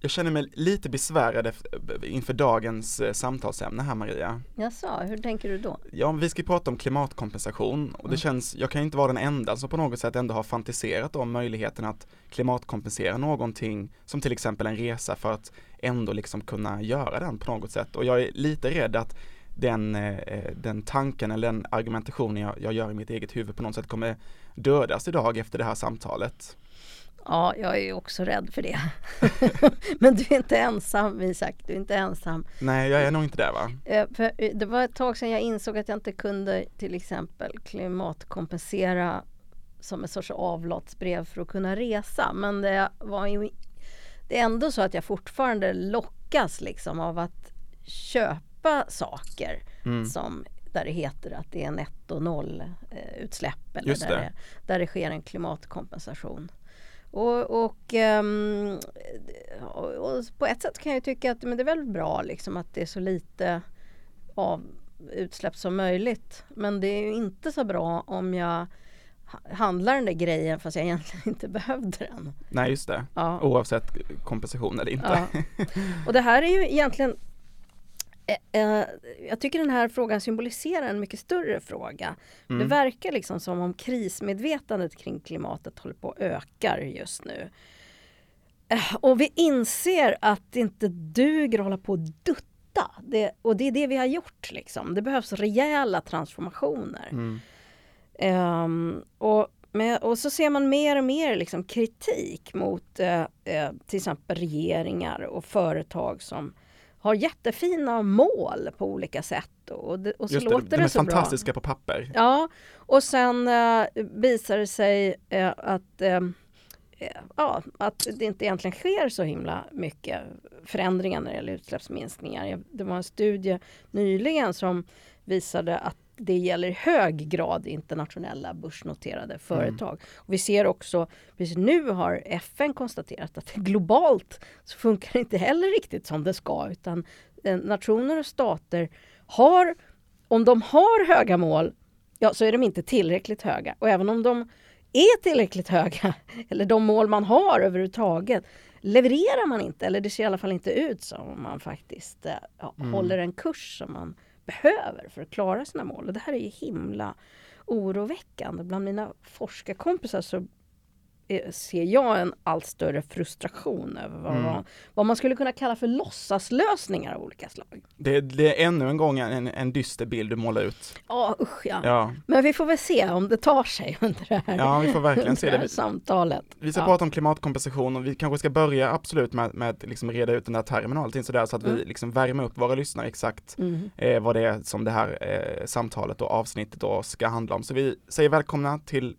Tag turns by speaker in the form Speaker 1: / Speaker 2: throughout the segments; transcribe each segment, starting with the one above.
Speaker 1: jag känner mig lite besvärad inför dagens eh, samtalsämne här Maria.
Speaker 2: Jaså, hur tänker du då?
Speaker 1: Ja, vi ska prata om klimatkompensation och det känns, jag kan inte vara den enda som på något sätt ändå har fantiserat om möjligheten att klimatkompensera någonting som till exempel en resa för att ändå liksom kunna göra den på något sätt och jag är lite rädd att den, eh, den tanken eller den argumentationen jag, jag gör i mitt eget huvud på något sätt kommer dödas idag efter det här samtalet.
Speaker 2: Ja, jag är ju också rädd för det. Men du är inte ensam Isak, du är inte ensam.
Speaker 1: Nej, jag är nog inte där va?
Speaker 2: Eh, för eh, det var ett tag sedan jag insåg att jag inte kunde till exempel klimatkompensera som ett sorts avlatsbrev för att kunna resa. Men det var ju det är ändå så att jag fortfarande lockas liksom av att köpa saker
Speaker 1: Mm.
Speaker 2: som där det heter att det är netto noll eh, utsläpp eller där
Speaker 1: det.
Speaker 2: det. där det sker en klimatkompensation. Och, och, ehm, och, på ett sätt kan jag tycka att men det är väl bra liksom att det är så lite av utsläpp som möjligt. Men det är ju inte så bra om jag ha- handlar den där grejen fast jag egentligen inte behövde den.
Speaker 1: Nej, just det.
Speaker 2: Ja.
Speaker 1: Oavsett kompensation eller inte.
Speaker 2: Ja. Och det här är ju egentligen jag tycker den här frågan symboliserar en mycket större fråga. Det
Speaker 1: Mm.
Speaker 2: verkar liksom som om krismedvetandet kring klimatet håller på att öka just nu. Eh, Och vi inser att det inte duger att hålla på och dutta. Det, och det är det vi har gjort. Liksom. Det behövs rejäla transformationer.
Speaker 1: Mm.
Speaker 2: Ehm, och, med, och så ser man mer och mer liksom kritik mot eh, eh, till exempel regeringar och företag som har jättefina mål på olika sätt. Och, det, och så
Speaker 1: Just det,
Speaker 2: låter
Speaker 1: de
Speaker 2: det,
Speaker 1: är
Speaker 2: så bra.
Speaker 1: fantastiska på papper.
Speaker 2: Ja, och sen eh, visar det sig eh, att, eh, ja, att det inte egentligen sker så himla mycket förändringar när det gäller utsläppsminskningar. Det var en studie nyligen som visade att det gäller i hög grad internationella börsnoterade företag. Och vi ser också, precis nu har FN konstaterat att globalt så funkar det inte heller riktigt som det ska utan eh, nationer och stater har, om de har höga mål ja, så är de inte tillräckligt höga. Och även om de är tillräckligt höga, eller de mål man har överhuvudtaget, levererar man inte, eller det ser i alla fall inte ut som om man faktiskt eh, ja, håller en kurs som man behöver för att klara sina mål. Och det här är ju himla oroväckande. Bland mina forskarkompisar så ser jag en allt större frustration över vad,
Speaker 1: Mm.
Speaker 2: man, vad man skulle kunna kalla för låtsaslösningar av olika slag.
Speaker 1: Det, det är ännu en gång en, en dyster bild du målar ut.
Speaker 2: Ja, usch ja.
Speaker 1: Ja,
Speaker 2: Men vi får väl se om det tar sig under det här,
Speaker 1: ja vi får verkligen se
Speaker 2: det
Speaker 1: det.
Speaker 2: samtalet.
Speaker 1: Vi ska
Speaker 2: ja.
Speaker 1: prata om klimatkompensation och vi kanske ska börja absolut med, med att liksom reda ut den här termen och allting sådär så att vi
Speaker 2: Mm.
Speaker 1: liksom värmer upp våra lyssnare exakt
Speaker 2: Mm.
Speaker 1: eh, vad det är som det här eh, samtalet och avsnittet då ska handla om. Så vi säger välkomna till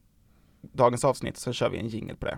Speaker 1: dagens avsnitt, så kör vi en jingle på det.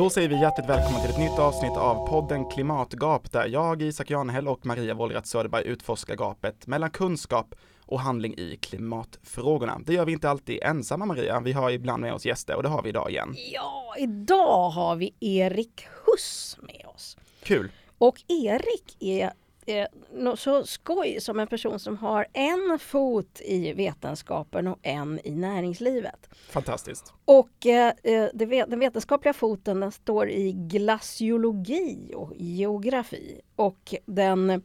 Speaker 1: Då säger vi hjärtligt välkomna till ett nytt avsnitt av podden Klimatgap där jag, Isak Janhäll och Maria Wollratz Söderberg utforskar gapet mellan kunskap och handling i klimatfrågorna. Det gör vi inte alltid ensamma Maria, vi har ibland med oss gäster och det har vi idag igen.
Speaker 2: Ja, idag har vi Erik Huss med oss.
Speaker 1: Kul!
Speaker 2: Och Erik är eh, så skoj som en person som har en fot i vetenskapen och en i näringslivet.
Speaker 1: Fantastiskt.
Speaker 2: Och eh, eh, den vetenskapliga foten den står i glaciologi och geografi. Och den,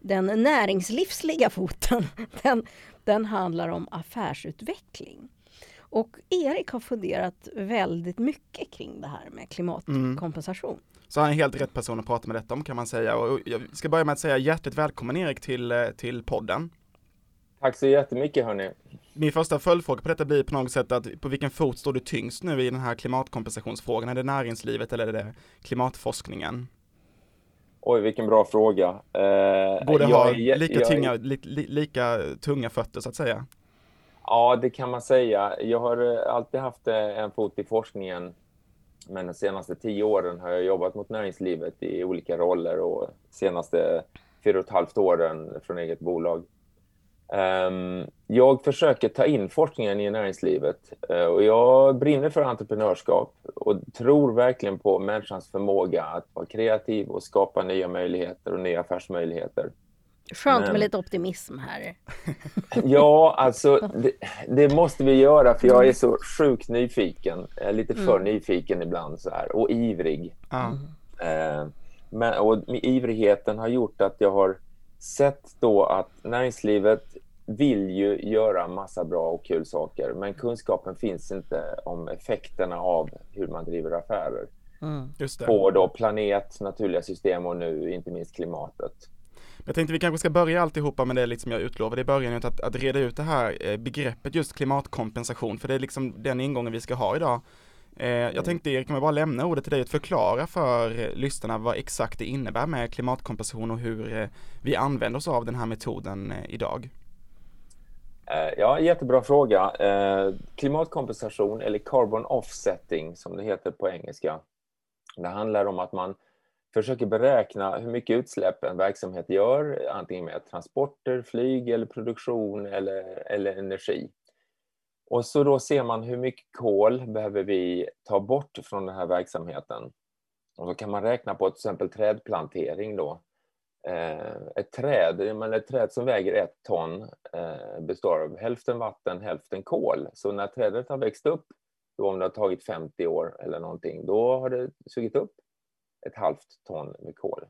Speaker 2: den näringslivsliga foten den, den handlar om affärsutveckling. Och Erik har funderat väldigt mycket kring det här med klimatkompensation.
Speaker 1: Så han är helt rätt person att prata med detta om kan man säga. Och jag ska börja med att säga hjärtligt välkommen Erik till, eh, till podden.
Speaker 3: Tack så jättemycket hörni.
Speaker 1: Min första följdfråga på detta blir på något sätt att på vilken fot står du tyngst nu i den här klimatkompensationsfrågan? Är det näringslivet eller är det klimatforskningen?
Speaker 3: Oj, vilken bra fråga. Eh,
Speaker 1: Borde
Speaker 3: jag
Speaker 1: ha
Speaker 3: jä-
Speaker 1: lika,
Speaker 3: jag
Speaker 1: tunga, li, li, lika tunga fötter så att säga.
Speaker 3: Ja, det kan man säga. Jag har eh, alltid haft eh, en fot i forskningen, men de senaste tio åren har jag jobbat mot näringslivet i olika roller och senaste fyra och ett halvt åren från eget bolag. Ehm, jag försöker ta in forskningen i näringslivet eh, och jag brinner för entreprenörskap och tror verkligen på människans förmåga att vara kreativ och skapa nya möjligheter och nya affärsmöjligheter.
Speaker 2: Skönt med lite optimism här.
Speaker 3: Ja, alltså det, det, måste vi göra för jag är så sjukt nyfiken. Lite för mm. nyfiken ibland så här och ivrig. Mm. Eh, men, och ivrigheten har gjort att jag har sett då att näringslivet vill ju göra massa bra och kul saker men kunskapen finns inte om effekterna av hur man driver affärer. Mm. På då planet, naturliga system och nu inte minst klimatet.
Speaker 1: Jag tänkte vi kanske ska börja alltihopa med det lite som jag utlovade i början, att, att reda ut det här eh, begreppet just klimatkompensation, för det är liksom den ingången vi ska ha idag. Eh, jag tänkte Erik, om jag bara lämna ordet till dig att förklara för eh, lyssnarna vad exakt det innebär med klimatkompensation och hur eh, vi använder oss av den här metoden idag.
Speaker 3: Ja, jättebra fråga. Klimatkompensation eller carbon offsetting som det heter på engelska. Det handlar om att man försöker beräkna hur mycket utsläpp en verksamhet gör, antingen med transporter, flyg eller produktion eller, eller energi. Och så då ser man hur mycket kol behöver vi ta bort från den här verksamheten. Och då kan man räkna på till exempel trädplantering då. Eh, ett träd, men ett träd som väger ett ton eh, består av hälften vatten, hälften kol. Så när trädet har växt upp, då om det har tagit 50 år eller någonting, då har det sugit upp ett halvt ton med kol.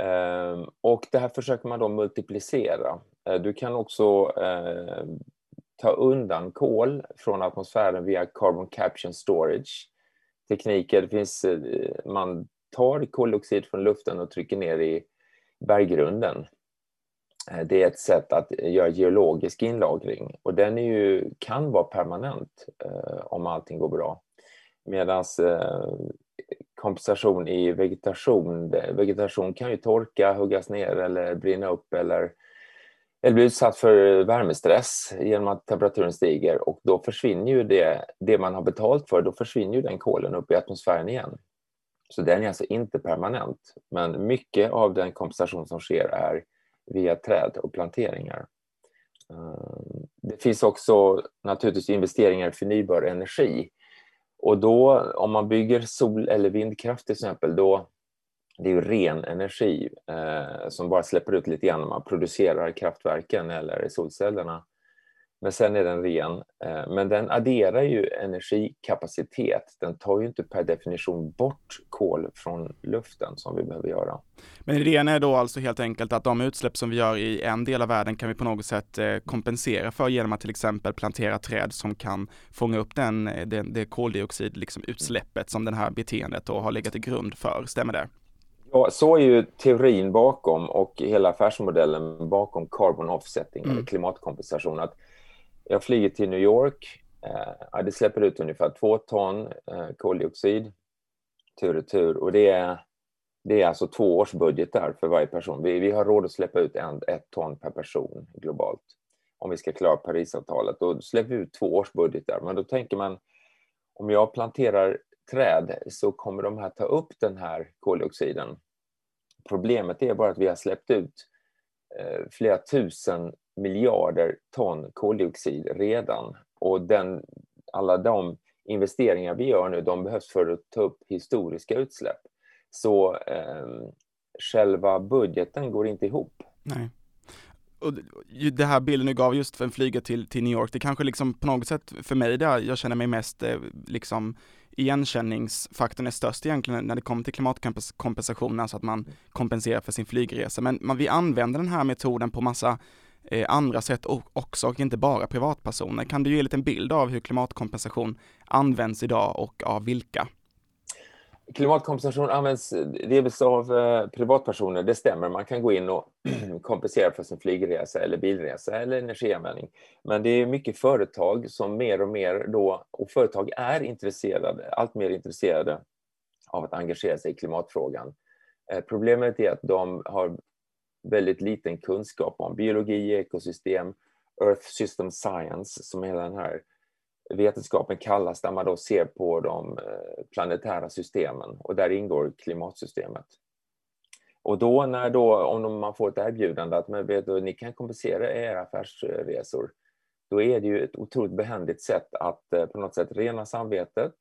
Speaker 3: Eh, och det här försöker man då multiplicera. Du kan också ta undan kol från atmosfären via carbon capture storage. Tekniker, det finns, eh, man tar koldioxid från luften och trycker ner i berggrunden. Eh, det är ett sätt att göra geologisk inlagring och den är ju, kan vara permanent eh, om allting går bra. Medan kompensation i vegetation. Vegetation kan ju torka, huggas ner eller brinna upp eller, eller blir utsatt för värmestress genom att temperaturen stiger och då försvinner ju det, det man har betalt för, då försvinner ju den kolen upp i atmosfären igen. Så den är alltså inte permanent, men mycket av den kompensation som sker är via träd och planteringar. Eh, det finns också naturligtvis investeringar i förnybar energi och då om man bygger sol eller vindkraft till exempel, då det är ju ren energi eh, som bara släpper ut lite grann när man producerar kraftverken eller solcellerna. Men sen är den ren. Eh, men den adderar ju energikapacitet. Den tar ju inte per definition bort kol från luften som vi behöver göra.
Speaker 1: Men idén är då alltså helt enkelt att de utsläpp som vi gör i en del av världen kan vi på något sätt eh, kompensera för genom att till exempel plantera träd som kan fånga upp den, eh, den, det, koldioxidutsläppet liksom, som det här beteendet då har legat till grund för. Stämmer det?
Speaker 3: Så är ju teorin bakom och hela affärsmodellen bakom carbon offsetting mm. eller klimatkompensation. Att jag flyger till New York. Eh, det släpper ut ungefär två ton eh, koldioxid tur och tur och det är, det är alltså två års budgetar för varje person. Vi, vi har råd att släppa ut en, ett ton per person globalt om vi ska klara Parisavtalet. Då släpper vi ut två års budgetar. Men då tänker man om jag planterar träd så kommer de här ta upp den här koldioxiden. Problemet är bara att vi har släppt ut eh, flera tusen miljarder ton koldioxid redan och den, alla de investeringar vi gör nu, de behövs för att ta upp historiska utsläpp. Så eh, själva budgeten går inte ihop.
Speaker 1: Nej. Och det här bilden du gav just för en flyga till, till New York, det kanske liksom på något sätt för mig där jag känner mig mest eh, liksom igenkänningsfaktorn är störst egentligen när det kommer till klimatkompensation, alltså att man kompenserar för sin flygresa. Men man, vi använder den här metoden på massa eh, andra sätt också och inte bara privatpersoner. Kan du ge en liten bild av hur klimatkompensation används idag och av vilka?
Speaker 3: Klimatkompensation används eh, delvis av eh, privatpersoner, det stämmer. Man kan gå in och kompensera för sin flygresa eller bilresa eller energianvändning. Men det är mycket företag som mer och mer då, och företag är intresserade, allt mer intresserade av att engagera sig i klimatfrågan. Eh, problemet är att de har väldigt liten kunskap om biologi, ekosystem, Earth System Science, som hela den här vetenskapen kallas, där man då ser på de eh, planetära systemen och där ingår klimatsystemet. Och då när då, om man får ett erbjudande att men vet du, ni kan kompensera era affärsresor, då är det ju ett otroligt behändigt sätt att eh, på något sätt rena samvetet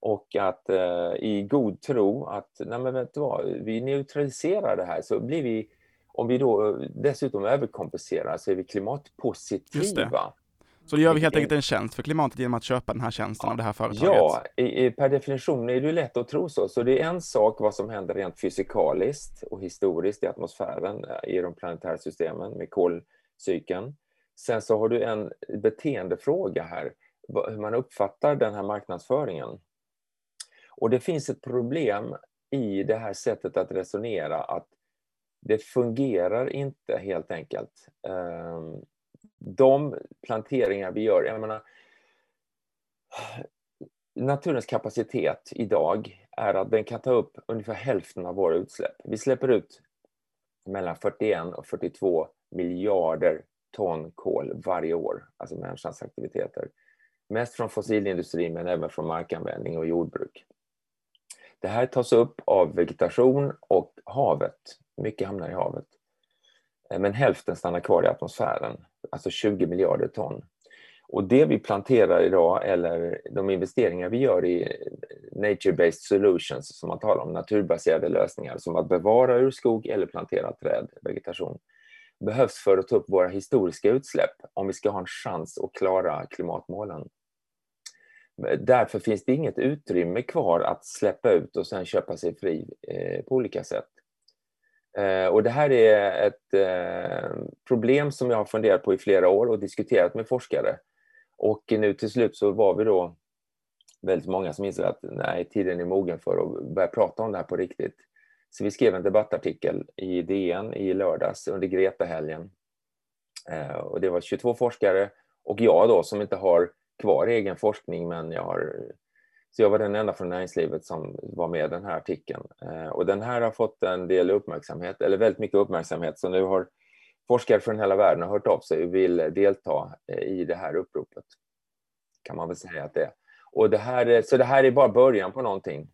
Speaker 3: och att eh, i god tro att nej men vet du vad, vi neutraliserar det här så blir vi, om vi då dessutom överkompenserar så är vi klimatpositiva.
Speaker 1: Så då gör vi helt enkelt en tjänst för klimatet genom att köpa den här tjänsten av det här företaget?
Speaker 3: Ja, i, per definition är det lätt att tro så. Så det är en sak vad som händer rent fysikaliskt och historiskt i atmosfären eh, i de planetära systemen med kolcykeln. Sen så har du en beteendefråga här, hur man uppfattar den här marknadsföringen. Och det finns ett problem i det här sättet att resonera att det fungerar inte helt enkelt. De planteringar vi gör, jag menar, naturens kapacitet idag är att den kan ta upp ungefär hälften av våra utsläpp. Vi släpper ut mellan 41 och 42 miljarder ton kol varje år, alltså människans aktiviteter. Mest från fossilindustrin men även från markanvändning och jordbruk. Det här tas upp av vegetation och havet. Mycket hamnar i havet. Men hälften stannar kvar i atmosfären, alltså 20 miljarder ton. Och det vi planterar idag, eller de investeringar vi gör i nature-based solutions, som man talar om, naturbaserade lösningar, som att bevara urskog eller plantera träd, vegetation, behövs för att ta upp våra historiska utsläpp om vi ska ha en chans att klara klimatmålen. Därför finns det inget utrymme kvar att släppa ut och sen köpa sig fri eh, på olika sätt. Eh, och det här är ett eh, problem som jag har funderat på i flera år och diskuterat med forskare. Och nu till slut så var vi då väldigt många som insåg att nej, tiden är mogen för att börja prata om det här på riktigt. Så vi skrev en debattartikel i DN i lördags under Greta-helgen. Eh, och det var 22 forskare och jag då som inte har kvar egen forskning men jag har så jag var den enda från näringslivet som var med i den här artikeln. Eh, och den här har fått en del uppmärksamhet, eller väldigt mycket uppmärksamhet, så nu har forskare från hela världen hört av sig och vill delta eh, i det här uppropet. Kan man väl säga att det är. Och det här, så det här är bara början på någonting.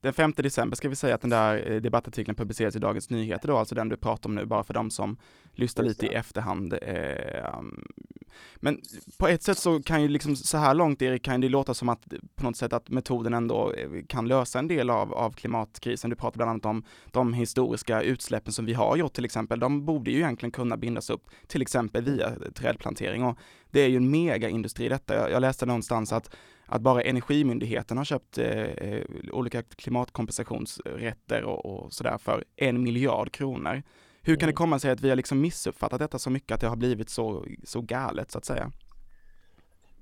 Speaker 1: Den 5 december ska vi säga att den där eh, debattartikeln publiceras i Dagens Nyheter då, alltså den du pratar om nu, bara för de som lyssnar lite i efterhand. Men på ett sätt så kan ju liksom så här långt Erik, kan det låta som att på något sätt att metoden ändå eh, kan lösa en del av, av klimatkrisen. Du pratar bland annat om de historiska utsläppen som vi har gjort till exempel. De borde ju egentligen kunna bindas upp till exempel via trädplantering och det är ju en megaindustri detta. Jag, jag läste någonstans att att bara Energimyndigheten har köpt eh, eh olika klimatkompensationsrätter och, och sådär för en miljard kronor. Hur kan det mm. komma sig att vi har liksom missuppfattat detta så mycket att det har blivit så, så galet så att säga?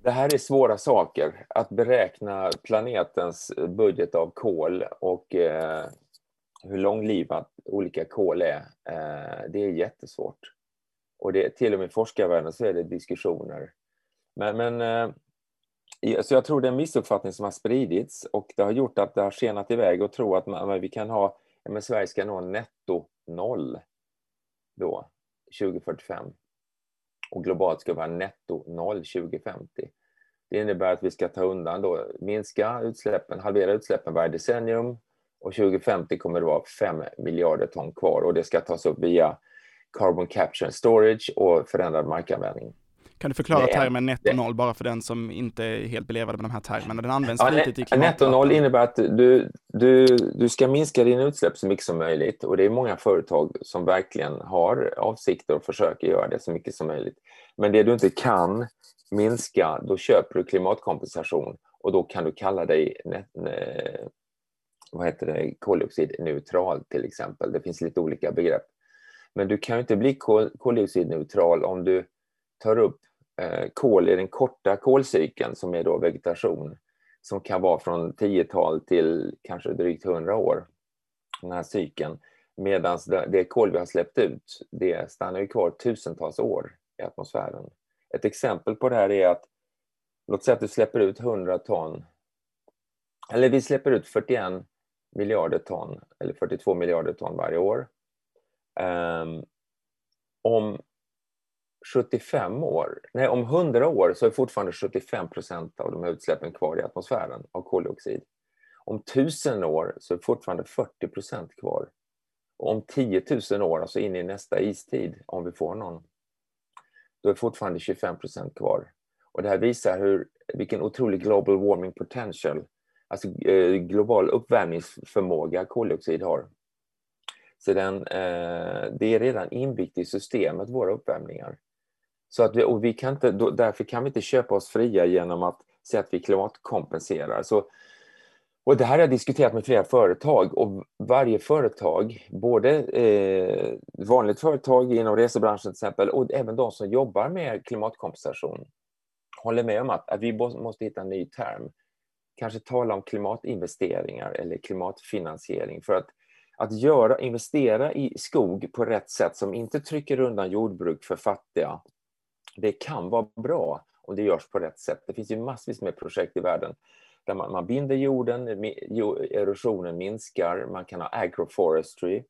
Speaker 3: Det här är svåra saker. Att beräkna planetens budget av kol och eh, hur långlivat olika kol är, eh, det är jättesvårt. Och det, till och med i forskarvärlden så är det diskussioner. Men, men eh, så jag tror det är en missuppfattning som har spridits och det har gjort att det har skenat iväg och tro att man, vi kan ha, men Sverige ska nå netto noll då 2045 och globalt ska vara netto noll 2050. Det innebär att vi ska ta undan då, minska utsläppen, halvera utsläppen varje decennium och 2050 kommer det vara 5 miljarder ton kvar och det ska tas upp via carbon capture and storage och förändrad markanvändning.
Speaker 1: Kan du förklara det, termen netto noll bara för den som inte är helt belevad med de här termerna? Den används ja, flitigt i klimatdebatten.
Speaker 3: Netto noll innebär att du, du, du ska minska dina utsläpp så mycket som möjligt och det är många företag som verkligen har avsikter och försöker göra det så mycket som möjligt. Men det du inte kan minska, då köper du klimatkompensation och då kan du kalla dig net, vad heter det, koldioxidneutral till exempel. Det finns lite olika begrepp. Men du kan inte bli koldioxidneutral om du tar upp Eh, kol i den korta kolcykeln som är då vegetation som kan vara från tiotal till kanske drygt 100 år, den här cykeln. Medan det kol vi har släppt ut, det stannar ju kvar tusentals år i atmosfären. Ett exempel på det här är att, låt säga att du släpper ut 100 ton, eller vi släpper ut 41 miljarder ton, eller 42 miljarder ton varje år. Um, om 75 år, nej om 100 år så är fortfarande 75 procent av de här utsläppen kvar i atmosfären av koldioxid. Om 1000 år så är fortfarande 40 procent kvar. om 10 000 år, alltså in i nästa istid, om vi får någon, då är fortfarande 25 procent kvar. Och det här visar hur, vilken otrolig global warming potential, alltså eh, global uppvärmningsförmåga koldioxid har. Så den, eh, det är redan inbyggt i systemet, våra uppvärmningar. Så att vi, och vi kan inte, då, därför kan vi inte köpa oss fria genom att säga att vi klimatkompenserar. Så, och det här har jag diskuterat med flera företag och varje företag, både eh, vanligt företag inom resebranschen till exempel och även de som jobbar med klimatkompensation håller med om att, att vi måste hitta en ny term. Kanske tala om klimatinvesteringar eller klimatfinansiering för att att göra, investera i skog på rätt sätt som inte trycker undan jordbruk för fattiga, det kan vara bra om det görs på rätt sätt. Det finns ju massvis med projekt i världen där man, man binder jorden, erosionen minskar, man kan ha agroforestry,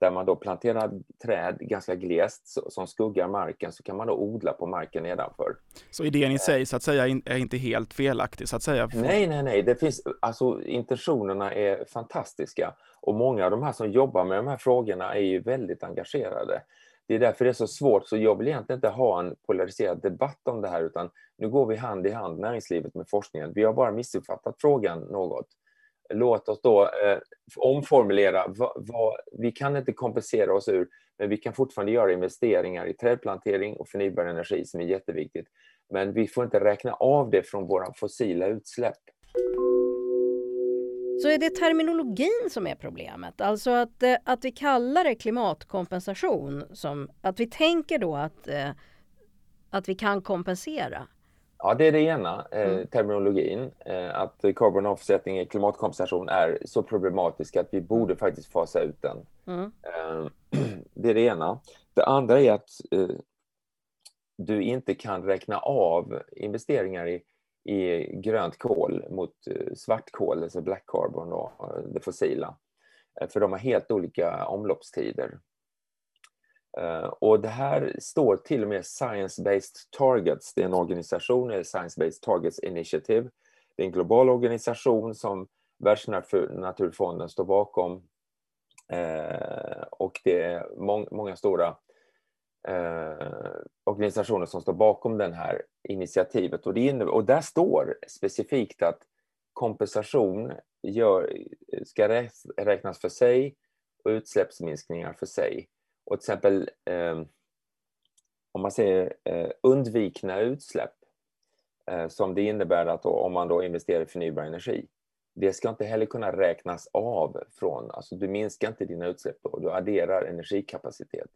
Speaker 3: där man då planterar träd ganska glest som skuggar marken så kan man då odla på marken nedanför.
Speaker 1: Så idén i sig så att säga är inte helt felaktig så att säga?
Speaker 3: Nej, nej, nej, det finns, alltså intentionerna är fantastiska och många av de här som jobbar med de här frågorna är ju väldigt engagerade. Det är därför det är så svårt, så jag vill egentligen inte ha en polariserad debatt om det här utan nu går vi hand i hand, näringslivet med forskningen. Vi har bara missuppfattat frågan något låt oss då eh, omformulera. Va, va, vi kan inte kompensera oss ur, men vi kan fortfarande göra investeringar i trädplantering och förnybar energi som är jätteviktigt. Men vi får inte räkna av det från våra fossila utsläpp.
Speaker 2: Så är det terminologin som är problemet? Alltså att, eh, att vi kallar det klimatkompensation, som, att vi tänker då att, eh, att vi kan kompensera?
Speaker 3: Ja, det är det ena, eh, mm. terminologin. Eh, att carbon offsetting, klimatkompensation, är så problematisk att vi borde mm. faktiskt fasa ut den. Mm. Eh, det är det ena. Det andra är att du inte kan räkna av investeringar i, i grönt kol mot eh, svart kol, alltså black carbon och eh, det fossila. Eh, för de har helt olika omloppstider. Och det här står till och med Science-Based Targets, det är en organisation, Science-Based Targets Initiative. Det är en global organisation som Världsnaturfonden står bakom. Och det är många stora eh, organisationer som står bakom det här initiativet. Och, det innebär, och där står specifikt att kompensation gör, ska räknas för sig och utsläppsminskningar för sig. Och till exempel eh, om man säger eh, undvikna utsläpp eh, som det innebär att då, om man då investerar i förnybar energi. Det ska inte heller kunna räknas av från, alltså du minskar inte dina utsläpp då, du adderar energikapacitet.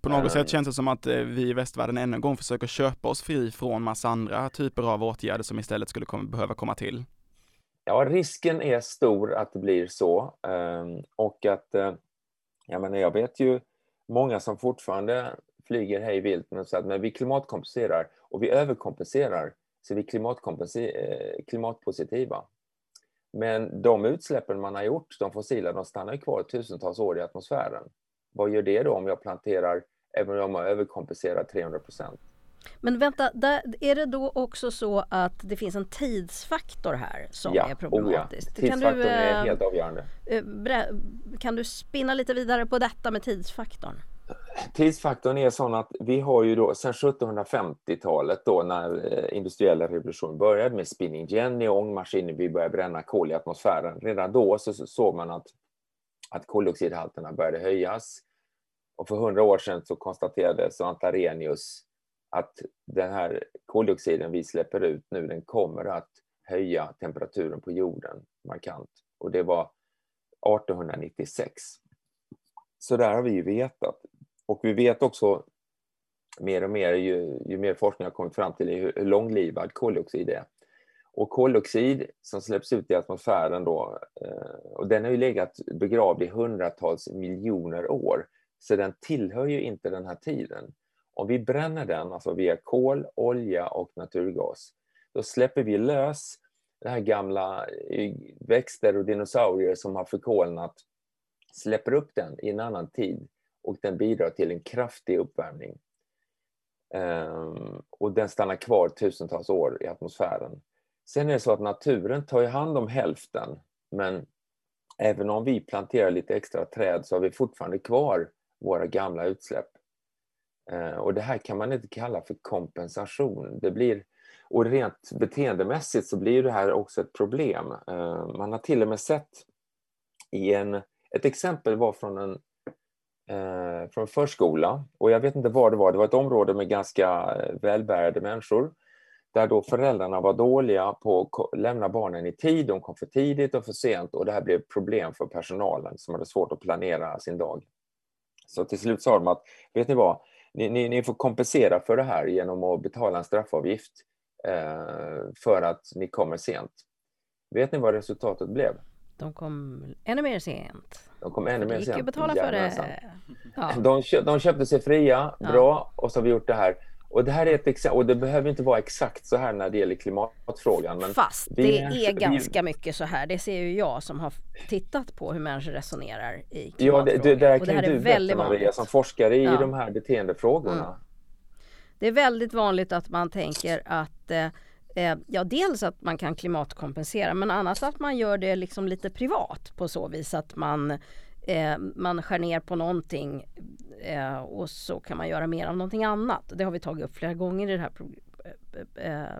Speaker 1: På något sätt känns det som att eh, vi i västvärlden ännu en gång försöker köpa oss fri från massa andra typer av åtgärder som istället skulle komma, behöva komma till.
Speaker 3: Ja, risken är stor att det blir så ehm, och att, eh, jag menar, jag vet ju många som fortfarande flyger hej vilt men säger att men vi klimatkompenserar och vi överkompenserar så vi eh, klimatpositiva. Men de utsläppen man har gjort, de fossila, de stannar kvar tusentals år i atmosfären. Vad gör det då om jag planterar, även om jag överkompenserar 300 procent?
Speaker 2: Men vänta, där, är det då också så att det finns en tidsfaktor här som
Speaker 3: ja,
Speaker 2: är problematisk?
Speaker 3: Oh ja. Tidsfaktorn du, är eh, helt avgörande.
Speaker 2: Eh, kan du spinna lite vidare på detta med tidsfaktorn?
Speaker 3: Tidsfaktorn är sån att vi har ju då sedan 1750-talet då när eh, industriella revolutionen började med spinning jenny och ångmaskiner, vi började bränna kol i atmosfären. Redan då så såg man att, att koldioxidhalterna började höjas. Och för hundra år sedan så konstaterade Svante Arrhenius att den här koldioxiden vi släpper ut nu, den kommer att höja temperaturen på jorden markant. Och det var 1896. Så där har vi ju vetat. Och vi vet också mer och mer, ju, ju mer forskning har kommit fram till, hur, hur långlivad koldioxid är. Och koldioxid som släpps ut i atmosfären då, eh, och den har ju legat begravd i hundratals miljoner år, så den tillhör ju inte den här tiden. Om vi bränner den, alltså via kol, olja och naturgas, då släpper vi lös det här gamla eh, växter och dinosaurier som har förkolnat, släpper upp den i en annan tid och den bidrar till en kraftig uppvärmning. Um, och den stannar kvar tusentals år i atmosfären. Sen är det så att naturen tar hand om hälften, men även om vi planterar lite extra träd så har vi fortfarande kvar våra gamla utsläpp. Eh, och det här kan man inte kalla för kompensation. Det blir, och rent beteendemässigt så blir det här också ett problem. Eh, man har till och med sett i en, ett exempel var från en eh, från förskola och jag vet inte vad det var, det var ett område med ganska välbärgade människor där då föräldrarna var dåliga på att lämna barnen i tid, de kom för tidigt och för sent och det här blev problem för personalen som hade svårt att planera sin dag. Så till slut sa de att, vet ni vad, ni, ni, ni får kompensera för det här genom att betala en straffavgift eh, för att ni kommer sent. Vet ni vad resultatet blev?
Speaker 2: De kom ännu mer sent.
Speaker 3: De kom ännu mer sent.
Speaker 2: Gick betala för det.
Speaker 3: Ja. De, de köpte sig fria, bra, ja. och så har vi gjort det här. Och det här är ett exempel, och det behöver inte vara exakt så här när det gäller klimatfrågan. Men
Speaker 2: Fast det är, ganska mycket så här. Det ser ju jag som har tittat på hur människor resonerar i klimatfrågan.
Speaker 3: Ja, det, det där kan det här du berätta Maria som forskare i ja. de här beteendefrågorna. Mm.
Speaker 2: Det är väldigt vanligt att man tänker att eh, eh, Ja, dels att man kan klimatkompensera men annars att man gör det liksom lite privat på så vis att man eh, man skär ner på någonting eh, och så kan man göra mer av någonting annat. Det har vi tagit upp flera gånger i det här eh, eh, eh,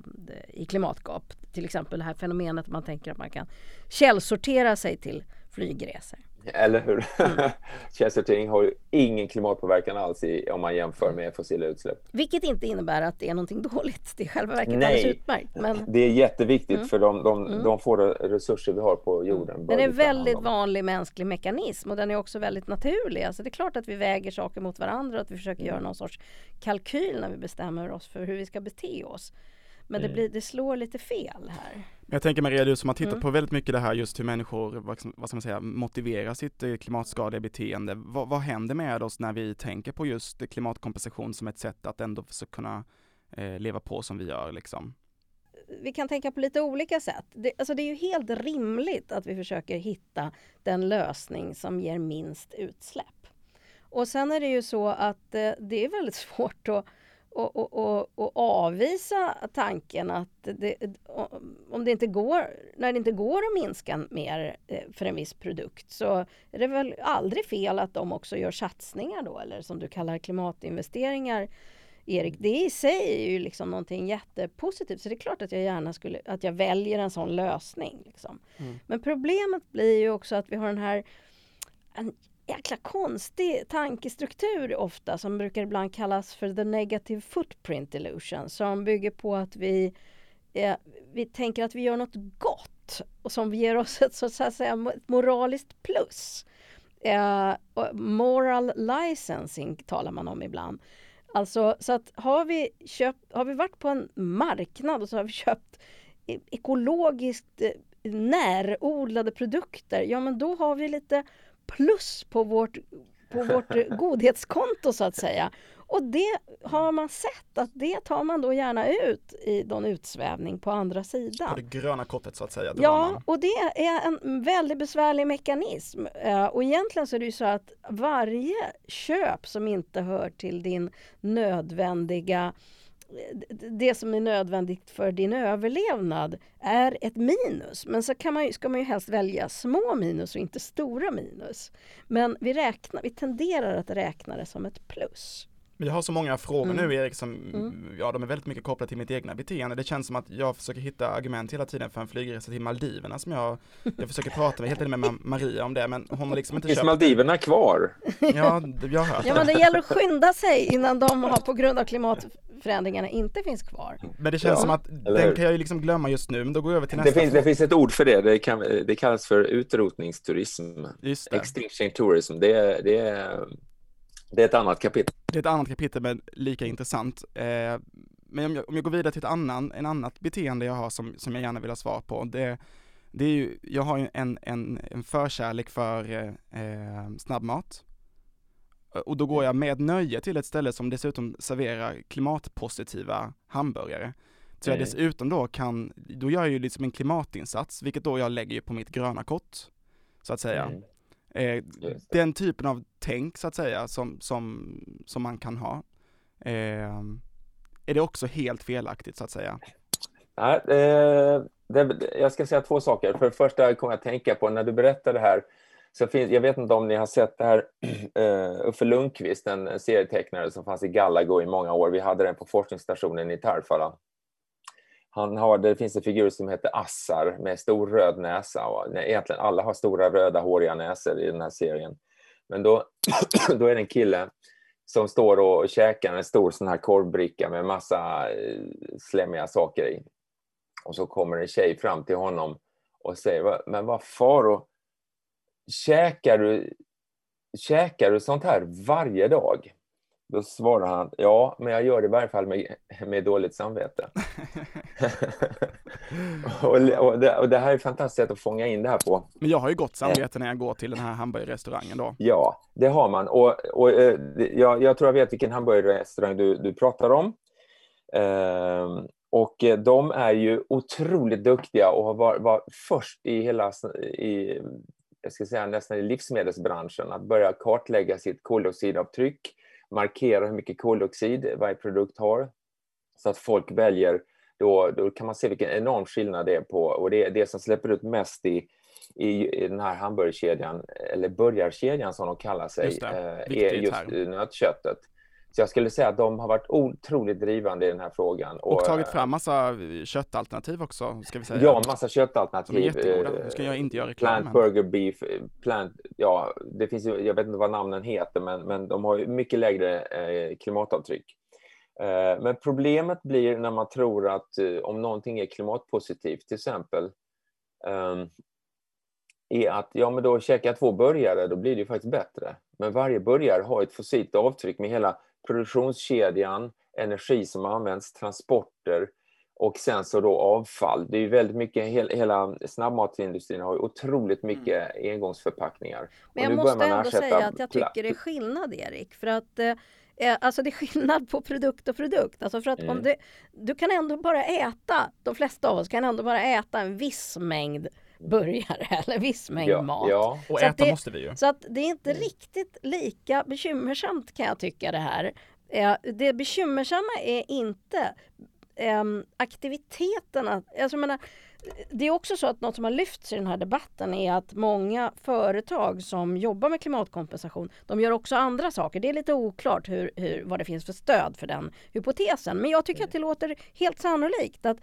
Speaker 2: i klimatgap. Till exempel det här fenomenet att man tänker att man kan källsortera sig till flygresor.
Speaker 3: Eller hur? Mm. Källsortering har ju ingen klimatpåverkan alls i, om man jämför med fossila utsläpp.
Speaker 2: Vilket inte innebär att det är någonting dåligt. Det är själva verket Nej, alldeles utmärkt. Men...
Speaker 3: Det är jätteviktigt mm. för de, de, mm. de få resurser vi har på jorden.
Speaker 2: Mm. Den är en väldigt vanlig mänsklig mekanism och den är också väldigt naturlig. Alltså det är klart att vi väger saker mot varandra och att vi försöker göra någon sorts kalkyl när vi bestämmer oss för hur vi ska bete oss. Men det, mm. blir, det slår lite fel här.
Speaker 1: Jag tänker Maria, du som har tittat mm. på väldigt mycket det här just hur människor, vad, vad ska man säga, motiverar sitt eh, klimatskadliga beteende. Vad, vad händer med oss när vi tänker på just klimatkompensation som ett sätt att ändå försöka kunna eh, leva på som vi gör liksom?
Speaker 2: vi kan tänka på lite olika sätt. Det, alltså det är ju helt rimligt att vi försöker hitta den lösning som ger minst utsläpp. Och sen är det ju så att eh, det är väldigt svårt att och, och, och, och avvisa tanken att det, om det inte går, när det inte går att minska mer eh, för en viss produkt så är det väl aldrig fel att de också gör satsningar då eller som du kallar klimatinvesteringar. Erik, det i sig är ju liksom någonting jättepositivt så det är klart att jag gärna skulle, att jag väljer en sån lösning. Liksom. Mm. Men problemet blir ju också att vi har den här en jäkla konstig tankestruktur ofta som brukar ibland kallas för the negative footprint illusion som bygger på att vi, eh, vi tänker att vi gör något gott och som ger oss ett så att säga moraliskt plus. Eh, moral licensing talar man om ibland. Alltså så att har vi, köpt, har vi varit på en marknad och så har vi köpt e-, ekologiskt eh, närodlade produkter, ja men då har vi lite plus på vårt, på vårt godhetskonto så att säga. Och det har man sett att det tar man då gärna ut i någon utsvävning på andra sidan. På
Speaker 1: det gröna kortet så att säga.
Speaker 2: Ja, och det är en väldigt besvärlig mekanism. Eh, och egentligen så är det ju så att varje köp som inte hör till din nödvändiga det som är nödvändigt för din överlevnad är ett minus. Men så kan man, ska man ju helst välja små minus och inte stora minus. Men vi, räknar, vi tenderar att räkna det som ett plus.
Speaker 1: Jag har så många frågor mm. nu Erik som, mm. ja de är väldigt mycket kopplade till mitt egna beteende. Det känns som att jag försöker hitta argument hela tiden för en flygresa till Maldiverna som jag, jag försöker prata med, helt enkelt med Maria om det men hon har liksom inte
Speaker 3: Finns köpt Maldiverna kvar?
Speaker 1: Ja, jag har hört
Speaker 2: Ja men det gäller att skynda sig innan de har på grund av klimatförändringarna inte finns kvar.
Speaker 1: Men det känns ja. som att den kan jag ju liksom glömma just nu, men då går jag över till nästa.
Speaker 3: Det finns, det finns ett ord för det, det, kan, det kallas för utrotningsturism. Just det. Extinction tourism, det, det är det är ett annat kapitel.
Speaker 1: Det är ett annat kapitel men lika intressant. Eh, men om jag, om jag går vidare till ett annan, en annat beteende jag har som, som jag gärna vill ha svar på, det, det är ju, jag har ju en, en, en förkärlek för eh, snabbmat. Och då går jag med nöje till ett ställe som dessutom serverar klimatpositiva hamburgare. Så jag mm. dessutom då kan, då gör jag ju liksom en klimatinsats, vilket då jag lägger på mitt gröna kort, så att säga. Mm. Eh, den typen av tänk så att säga som, som, som man kan ha. Eh, är det också helt felaktigt så att säga?
Speaker 3: Nej, eh, det, jag ska säga två saker. För det första kommer jag att tänka på när du berättar det här så finns, jag vet inte om ni har sett det här, uh, Uffe Lundqvist, en serietecknare som fanns i Galago i många år. Vi hade den på forskningsstationen i Tarfala. Han har, det finns en figur som heter Assar med stor röd näsa. Och egentligen alla har stora röda håriga näsor i den här serien. Men då, då är det en kille som står och käkar en stor sån här korvbricka med massa eh, slemmiga saker i. Och så kommer en tjej fram till honom och säger, men vad faro, käkar du, käkar du sånt här varje dag? Då svarar han, ja, men jag gör det i varje fall med, med dåligt samvete. och, och, det, och, det, här är fantastiskt sätt att fånga in det här på.
Speaker 1: Men jag har ju gott samvete när jag går till den här hamburgerrestaurangen då.
Speaker 3: Ja, det har man. Och, och eh, jag, jag, tror jag vet vilken hamburgerrestaurang du, du pratar om. Ehm, och de är ju otroligt duktiga och var, var först i hela i, jag ska säga nästan i livsmedelsbranschen att börja kartlägga sitt koldioxidavtryck markera hur mycket koldioxid varje produkt har. Så att folk väljer, då, då kan man se vilken enorm skillnad det är på, och det det som släpper ut mest i, i, i den här hamburgerkedjan, eller burgarkedjan som de kallar sig, just är just här. nötköttet. Så jag skulle säga att de har varit otroligt drivande i den här frågan.
Speaker 1: Och, och tagit fram massa köttalternativ också, ska vi säga.
Speaker 3: Ja, massa köttalternativ. Som är.
Speaker 1: Nu ska jag inte göra reklam.
Speaker 3: Plant burger beef, plant, ja, det finns ju, jag vet inte vad namnen heter, men, men de har ju mycket lägre eh, klimatavtryck. Eh, men problemet blir när man tror att eh, om någonting är klimatpositivt, till exempel, ehm, är att ja, men då käkar jag två burgare, då blir det ju faktiskt bättre. Men varje burgare har ett fossilt avtryck med hela produktionskedjan, energi som används, transporter och sen så då avfall. Det är ju väldigt mycket, hela snabbmatsindustrin har ju otroligt mm. mycket mm. engångsförpackningar.
Speaker 2: Men jag måste ändå säga att jag tycker det är skillnad Erik, för att eh, eh, Alltså det är skillnad på produkt och produkt. Alltså för att mm. om det, du kan ändå bara äta, de flesta av oss kan ändå bara äta en viss mängd burgare eller viss mängd
Speaker 3: ja,
Speaker 2: mat.
Speaker 1: Ja. Och så äta det, måste vi ju.
Speaker 2: Så att det är inte mm. riktigt lika bekymmersamt kan jag tycka det här. Eh, det bekymmersamma är inte eh, aktiviteterna. Alltså, jag menar, det är också så att något som har lyfts i den här debatten är att många företag som jobbar med klimatkompensation, de gör också andra saker. Det är lite oklart hur, hur, vad det finns för stöd för den hypotesen. Men jag tycker att det låter helt sannolikt att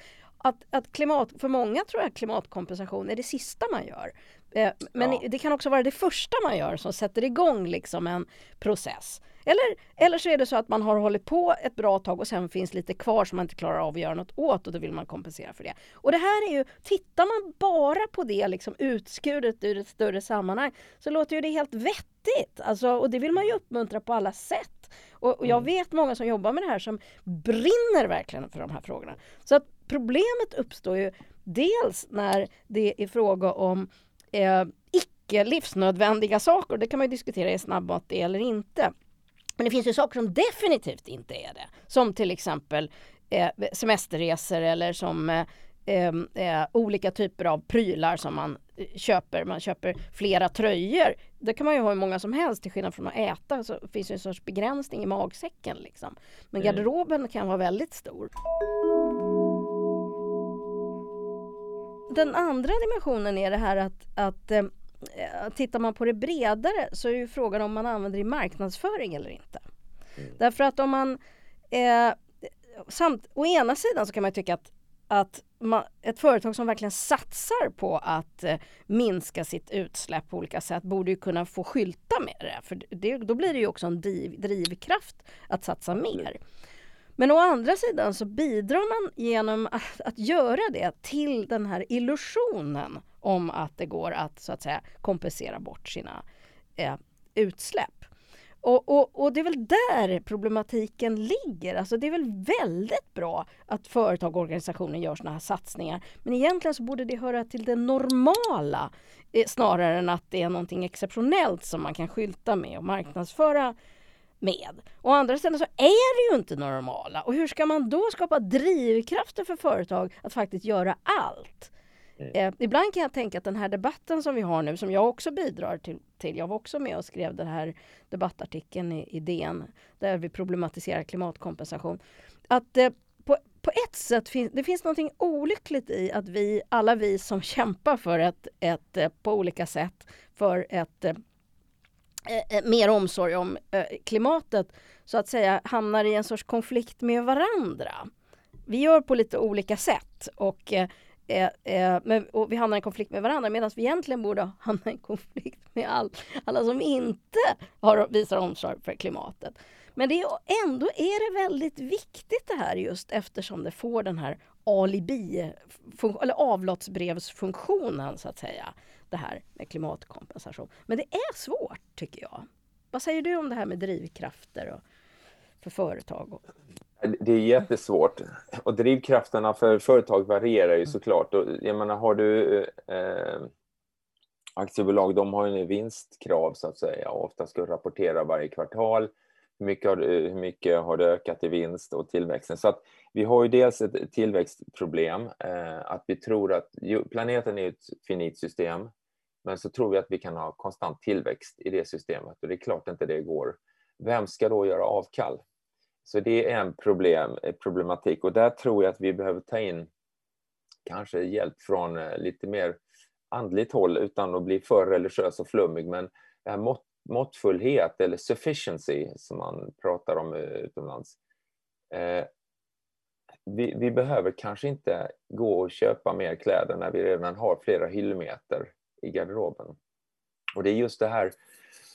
Speaker 2: att, att klimat, för många tror jag klimatkompensation är det sista man gör. Eh, men ja. det kan också vara det första man gör som sätter igång liksom en process. Eller, eller så är det så att man har hållit på ett bra tag och sen finns lite kvar som man inte klarar av att göra något åt och då vill man kompensera för det. Och det här är ju, tittar man bara på det liksom utskuret ur ett större sammanhang så låter ju det helt vettigt. Alltså, och det vill man ju uppmuntra på alla sätt. Och, och jag mm. vet många som jobbar med det här som brinner verkligen för de här frågorna. Så att problemet uppstår ju dels när det är fråga om eh, icke livsnödvändiga saker. Det kan man diskutera, är snabbmat det eller inte? Men det finns ju saker som definitivt inte är det. Som till exempel eh, semesterresor eller som eh, Ehm, eh, olika typer av prylar som man eh, köper. Man köper flera tröjor. Det kan man ju ha hur många som helst till skillnad från att äta. Så finns det en sorts begränsning i magsäcken. Liksom. Men mm. garderoben mm. kan vara väldigt stor. Den andra dimensionen är det här att, att eh, tittar man på det bredare så är ju frågan om man använder det i marknadsföring eller inte. Mm. Därför att om man eh, samt, å ena sidan så kan man tycka att att man, ett företag som verkligen satsar på att eh, minska sitt utsläpp på olika sätt borde ju kunna få skylta med det. För det, då blir det ju också en driv, drivkraft att satsa mer. Men å andra sidan så bidrar man genom att, att, göra det till den här illusionen om att det går att så att säga kompensera bort sina eh, utsläpp. Och, och, och, det är väl där problematiken ligger. Alltså det är väl väldigt bra att företag och organisationer gör sådana här satsningar. Men egentligen så borde det höra till det normala eh, snarare än att det är någonting exceptionellt som man kan skylta med och marknadsföra med. Å andra sidan så är det ju inte normala. Och hur ska man då skapa drivkrafter för företag att faktiskt göra allt? Mm. Eh, ibland kan jag tänka att den här debatten som vi har nu, som jag också bidrar till, till jag var också med och skrev den här debattartikeln i, i DN, där vi problematiserar klimatkompensation. Att eh, på, på ett sätt finns det finns något olyckligt i att vi, alla vi som kämpar för ett, ett eh, på olika sätt, för ett Eh, eh, mer omsorg om eh, klimatet, så att säga hamnar i en sorts konflikt med varandra. Vi gör på lite olika sätt och, eh, eh, eh men, och vi hamnar i konflikt med varandra medan vi egentligen borde hamna i konflikt med all, alla som inte har, visar omsorg för klimatet. Men det är, ändå är det väldigt viktigt det här just eftersom det får den här alibi, eller avlåtsbrevsfunktionen så att säga. Det här med klimatkompensation. Men det är svårt tycker jag. Vad säger du om det här med drivkrafter och, för företag?
Speaker 3: Det är jättesvårt. Och drivkrafterna för företag varierar ju mm. såklart. Och jag menar, har du eh, aktiebolag, de har ju vinstkrav så att säga och ofta ska rapportera varje kvartal hur mycket, har, hur mycket har det ökat i vinst och tillväxten? Så att vi har ju dels ett tillväxtproblem, eh, att vi tror att planeten är ett finit system, men så tror vi att vi kan ha konstant tillväxt i det systemet och det är klart inte det går. Vem ska då göra avkall? Så det är en problem, eh, problematik och där tror jag att vi behöver ta in kanske hjälp från eh, lite mer andligt håll utan att bli för religiös och flummig, men det här mått måttfullhet eller sufficiency som man pratar om eh, utomlands. Vi, vi, behöver kanske inte gå och köpa mer kläder när vi redan har flera hyllmeter i garderoben. Och det är just det här,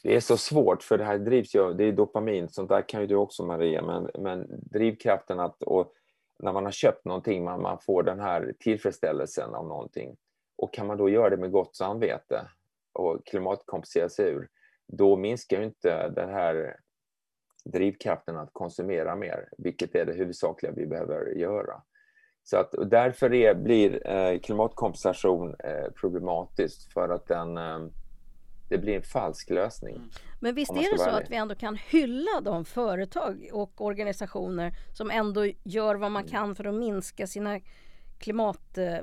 Speaker 3: det är så svårt för det här drivs ju, det är dopamin, sånt där kan ju du också Maria, men, men drivkraften att, och när man har köpt någonting, man, man får den här tillfredsställelsen av någonting. Och kan man då göra det med gott samvete och klimatkompensera sig ur, då minskar ju inte den här drivkraften att konsumera mer, vilket är det huvudsakliga vi behöver göra. Så att, därför är, blir eh, klimatkompensation eh, problematiskt för att den, eh, det blir en falsk lösning. Mm.
Speaker 2: Men visst är det så att vi ändå kan hylla de företag och organisationer som ändå gör vad man mm. kan för att minska sina klimat, eh,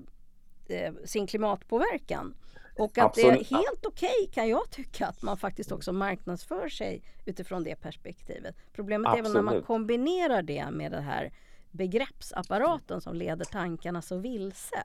Speaker 2: eh, sin klimatpåverkan? Och att Absolut. det är helt okej okay, kan jag tycka att man faktiskt också marknadsför sig utifrån det perspektivet. Problemet Absolut. är väl när man kombinerar det med den här begreppsapparaten som leder tankarna så vilse.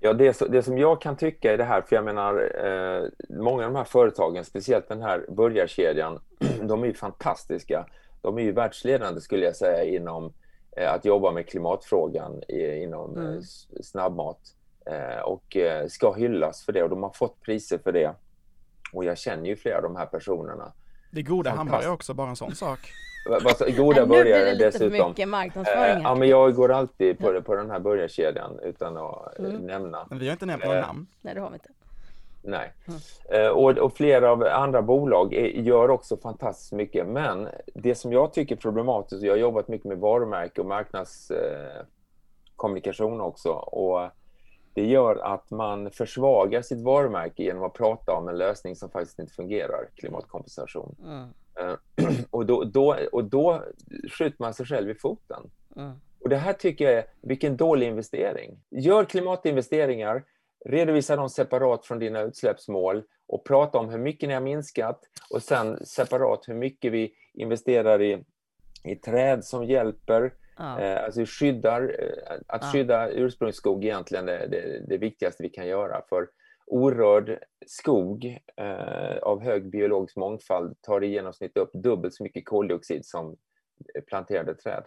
Speaker 3: Ja, det, det som jag kan tycka i det här, för jag menar eh, många av de här företagen, speciellt den här burgarkedjan, de är ju fantastiska. De är ju världsledande skulle jag säga inom eh, att jobba med klimatfrågan i, inom mm. eh, snabbmat. Eh, och eh, ska hyllas för det och de har fått priser för det. Och jag känner ju flera av de här personerna.
Speaker 1: Det är goda hamburgare också, bara en sån sak.
Speaker 3: Goda burgare
Speaker 2: dessutom. Nu blir det lite för mycket marknadsföring.
Speaker 3: Eh, ja, men jag går alltid på, på den här burgarkedjan utan att mm. nämna.
Speaker 1: Men vi har inte nämnt några namn.
Speaker 2: Nej, det har vi inte.
Speaker 3: Nej. Mm. Och, och, flera av andra bolag är, gör också fantastiskt mycket. Men det som jag tycker är problematiskt, jag har jobbat mycket med varumärke och marknadskommunikation eh, också. Och det gör att man försvagar sitt varumärke genom att prata om en lösning som faktiskt inte fungerar, klimatkompensation. Mm. Och, då, då, och då skjuter man sig själv i foten. Mm. Och det här tycker jag är, vilken dålig investering. Gör klimatinvesteringar, redovisa dem separat från dina utsläppsmål och prata om hur mycket ni har minskat och sen separat hur mycket vi investerar i, i träd som hjälper, Ja. Eh, alltså skyddar, eh, att ja. skydda ursprungsskog egentligen är det, det viktigaste vi kan göra. För orörd skog eh, av hög biologisk mångfald tar i genomsnitt upp dubbelt så mycket koldioxid som planterade träd.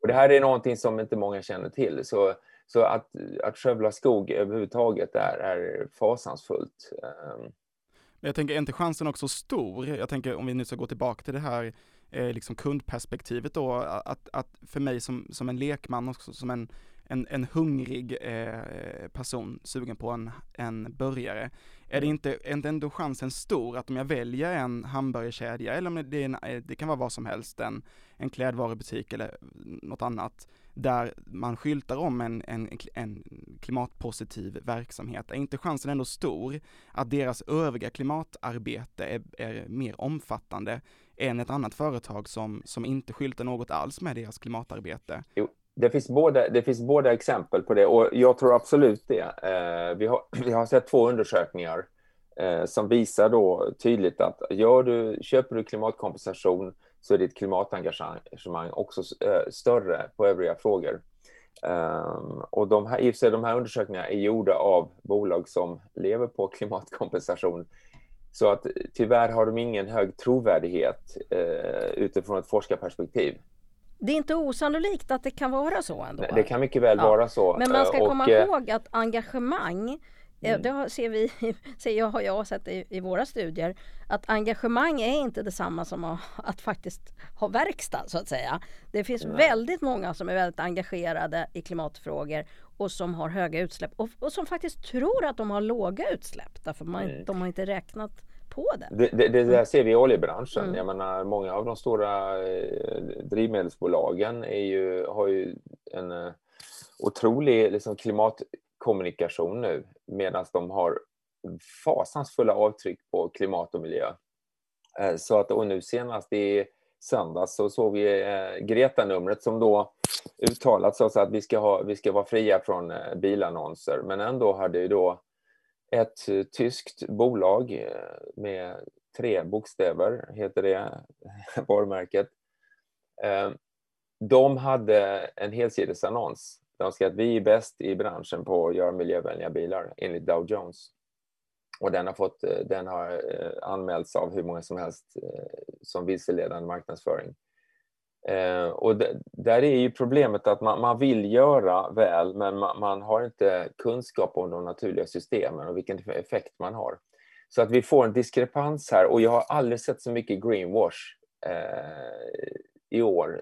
Speaker 3: Och det här är någonting som inte många känner till. Så, så att, att skövla skog överhuvudtaget är, är fasansfullt.
Speaker 1: Ehm. Jag tänker, är inte chansen också stor? Jag tänker om vi nu ska gå tillbaka till det här eh, liksom kundperspektivet då, att, att för mig som, som en lekman och som en, en, en hungrig eh, person sugen på en, en burgare, är det inte, är inte ändå chansen stor att om jag väljer en hamburgerkedja eller om det, är, det kan vara vad som helst, en, en klädvarubutik eller något annat, där man skyltar om en, en, en klimatpositiv verksamhet, är inte chansen ändå stor att deras övriga klimatarbete är, är mer omfattande än ett annat företag som, som inte skyltar något alls med deras klimatarbete.
Speaker 3: Jo, det finns, båda, det finns båda exempel på det och jag tror absolut det. Eh, vi, har, vi har sett två undersökningar eh, som visar då tydligt att gör du, köper du klimatkompensation så är ditt klimatengagemang också eh, större på övriga frågor. Um, och de här, i och för sig, de här undersökningarna är gjorda av bolag som lever på klimatkompensation. Så att tyvärr har de ingen hög trovärdighet uh, utifrån ett forskarperspektiv.
Speaker 2: Det är inte osannolikt att det kan vara så ändå?
Speaker 3: Det kan mycket väl ja. vara så.
Speaker 2: Men man ska och, komma ihåg att engagemang Mm. Det ser vi, ser jag, har jag sett i, i, våra studier, att engagemang är inte detsamma som att, att faktiskt ha verkstad så att säga. Det finns Nej. väldigt många som är väldigt engagerade i klimatfrågor och som har höga utsläpp och, och som faktiskt tror att de har låga utsläpp därför man, mm. de har inte räknat på det.
Speaker 3: Det, det, det där ser vi i oljebranschen. Mm. Jag menar, många av de stora eh, drivmedelsbolagen är ju, har ju en eh, otrolig liksom, klimat kommunikation nu medan de har fasansfulla avtryck på klimat och miljö. Eh, så att, och nu senast i söndags så såg vi eh, Greta-numret som då uttalat så att vi ska, ha, vi ska vara fria från eh, bilannonser. Men ändå hade ju då ett tyskt bolag med tre bokstäver, heter det varumärket. De hade en helsidesannons de skrev att vi är bäst i branschen på att göra miljövänliga bilar enligt Dow Jones. Och den har, fått, eh, den har eh, anmälts av hur många som helst eh, som vilseledande marknadsföring. Och där är ju problemet att man, man vill göra väl men man, man, har inte kunskap om de naturliga systemen och vilken effekt man har. Så att vi får en diskrepans här och jag har aldrig sett så mycket greenwash eh, i år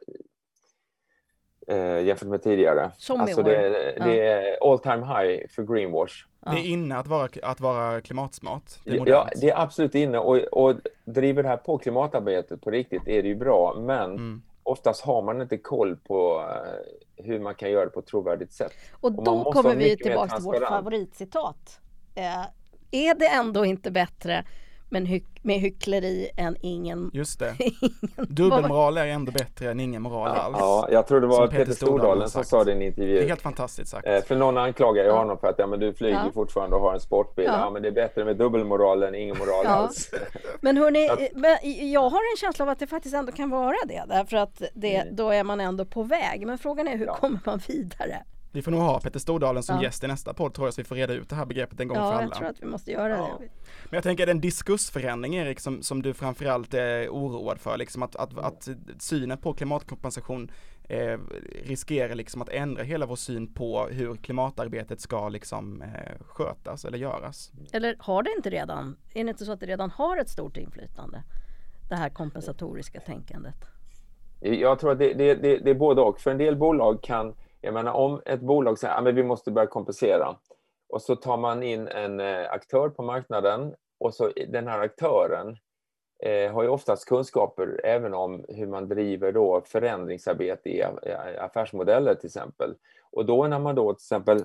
Speaker 3: eh, jämfört med tidigare.
Speaker 2: Som
Speaker 3: alltså det, det är all time high för greenwash.
Speaker 1: Det är inne att vara, att vara klimatsmart.
Speaker 3: Det är ja, det är absolut inne och, och driver det här på klimatarbetet på riktigt är det ju bra, men mm. oftast har man inte koll på uh, hur man kan göra det på ett trovärdigt sätt.
Speaker 2: Och då och kommer vi tillbaka till vårt favoritcitat. Uh, är det ändå inte bättre men hy med hyckleri än ingen...
Speaker 1: Just det. Dubbelmoral är ändå bättre än ingen moral
Speaker 3: ja,
Speaker 1: alls.
Speaker 3: Ja, jag tror det var Peter, Peter Stordalen som sa det i en intervju.
Speaker 1: Det är helt fantastiskt sagt.
Speaker 3: Eh, för någon anklagar ju ja. honom för att ja, men du flyger ja. fortfarande och har en sportbil. Ja. ja. men det är bättre med dubbelmoral än ingen moral ja. alls.
Speaker 2: men hörni, jag har en känsla av att det faktiskt ändå kan vara det. Därför att det, mm. då är man ändå på väg. Men frågan är hur kommer man vidare?
Speaker 1: Vi får nog ha Peter Stordalen som ja. gäst i nästa podd tror jag så vi får reda ut det här begreppet en gång
Speaker 2: ja,
Speaker 1: för alla.
Speaker 2: Ja, jag tror att vi måste göra ja. det.
Speaker 1: Men jag tänker den diskursförändring Erik som, som du framförallt är oroad för, liksom att, att, att synen på klimatkompensation eh, riskerar liksom att ändra hela vår syn på hur klimatarbetet ska liksom eh, skötas eller göras.
Speaker 2: Eller har det inte redan? Är det inte så att det redan har ett stort inflytande? Det här kompensatoriska tänkandet.
Speaker 3: Jag tror att det, det, det, det är både och. För en del bolag kan jag menar om ett bolag säger att ja, vi måste börja kompensera och så tar man in en eh, aktör på marknaden och så den här aktören eh, har ju oftast kunskaper även om hur man driver då förändringsarbete i affärsmodeller till exempel. Och då när man då till exempel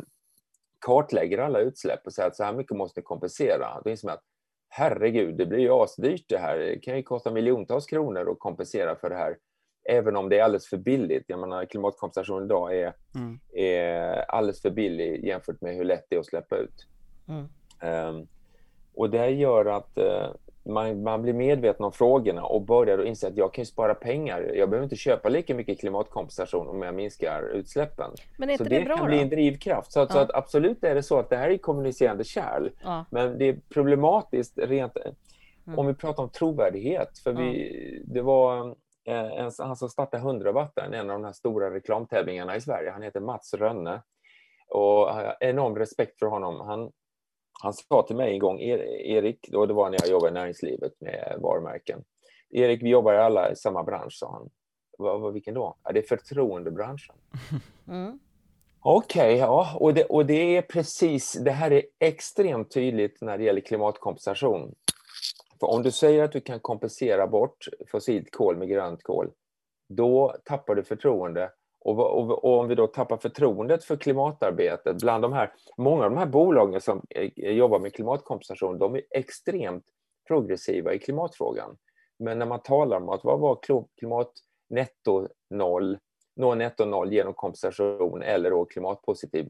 Speaker 3: kartlägger alla utsläpp och säger att så här mycket måste kompensera, då inser man att herregud, det blir ju asdyrt det här. Det kan ju kosta miljontals kronor att kompensera för det här även om det är alldeles för billigt. Jag menar, klimatkompensation idag är, mm. är alldeles för billig jämfört med hur lätt det är att släppa ut. Mm. Um, och det gör att uh, man, man blir medveten om frågorna och börjar då inse att jag kan spara pengar. Jag behöver inte köpa lika mycket klimatkompensation om jag minskar utsläppen.
Speaker 2: Men är inte
Speaker 3: så
Speaker 2: det,
Speaker 3: det
Speaker 2: bra
Speaker 3: kan då? bli en drivkraft. Så, att, ja. så att absolut är det så att det här är kommunicerande kärl. Ja. Men det är problematiskt rent mm. om vi pratar om trovärdighet. För vi, det var en, han som startade 100-wattaren, en av de här stora reklamtävlingarna i Sverige. Han heter Mats Rönne. Och jag har enorm respekt för honom. Han, han sa till mig en gång, Erik, och det var när jag jobbade i näringslivet med varumärken. Erik, vi jobbar alla i samma bransch, sa han. Vad, vilken då? Ja, det är förtroendebranschen. Mm. Okej, okay, ja, och det, och det är precis, det här är extremt tydligt när det gäller klimatkompensation. För om du säger att du kan kompensera bort fossilt kol med grönt kol, då tappar du förtroende. Och, och, och, om vi då tappar förtroendet för klimatarbetet bland de här, många av de här bolagen som eh, jobbar med klimatkompensation, de är extremt progressiva i klimatfrågan. Men när man talar om att vad var klimat netto noll, nå netto noll genom kompensation eller då klimatpositiv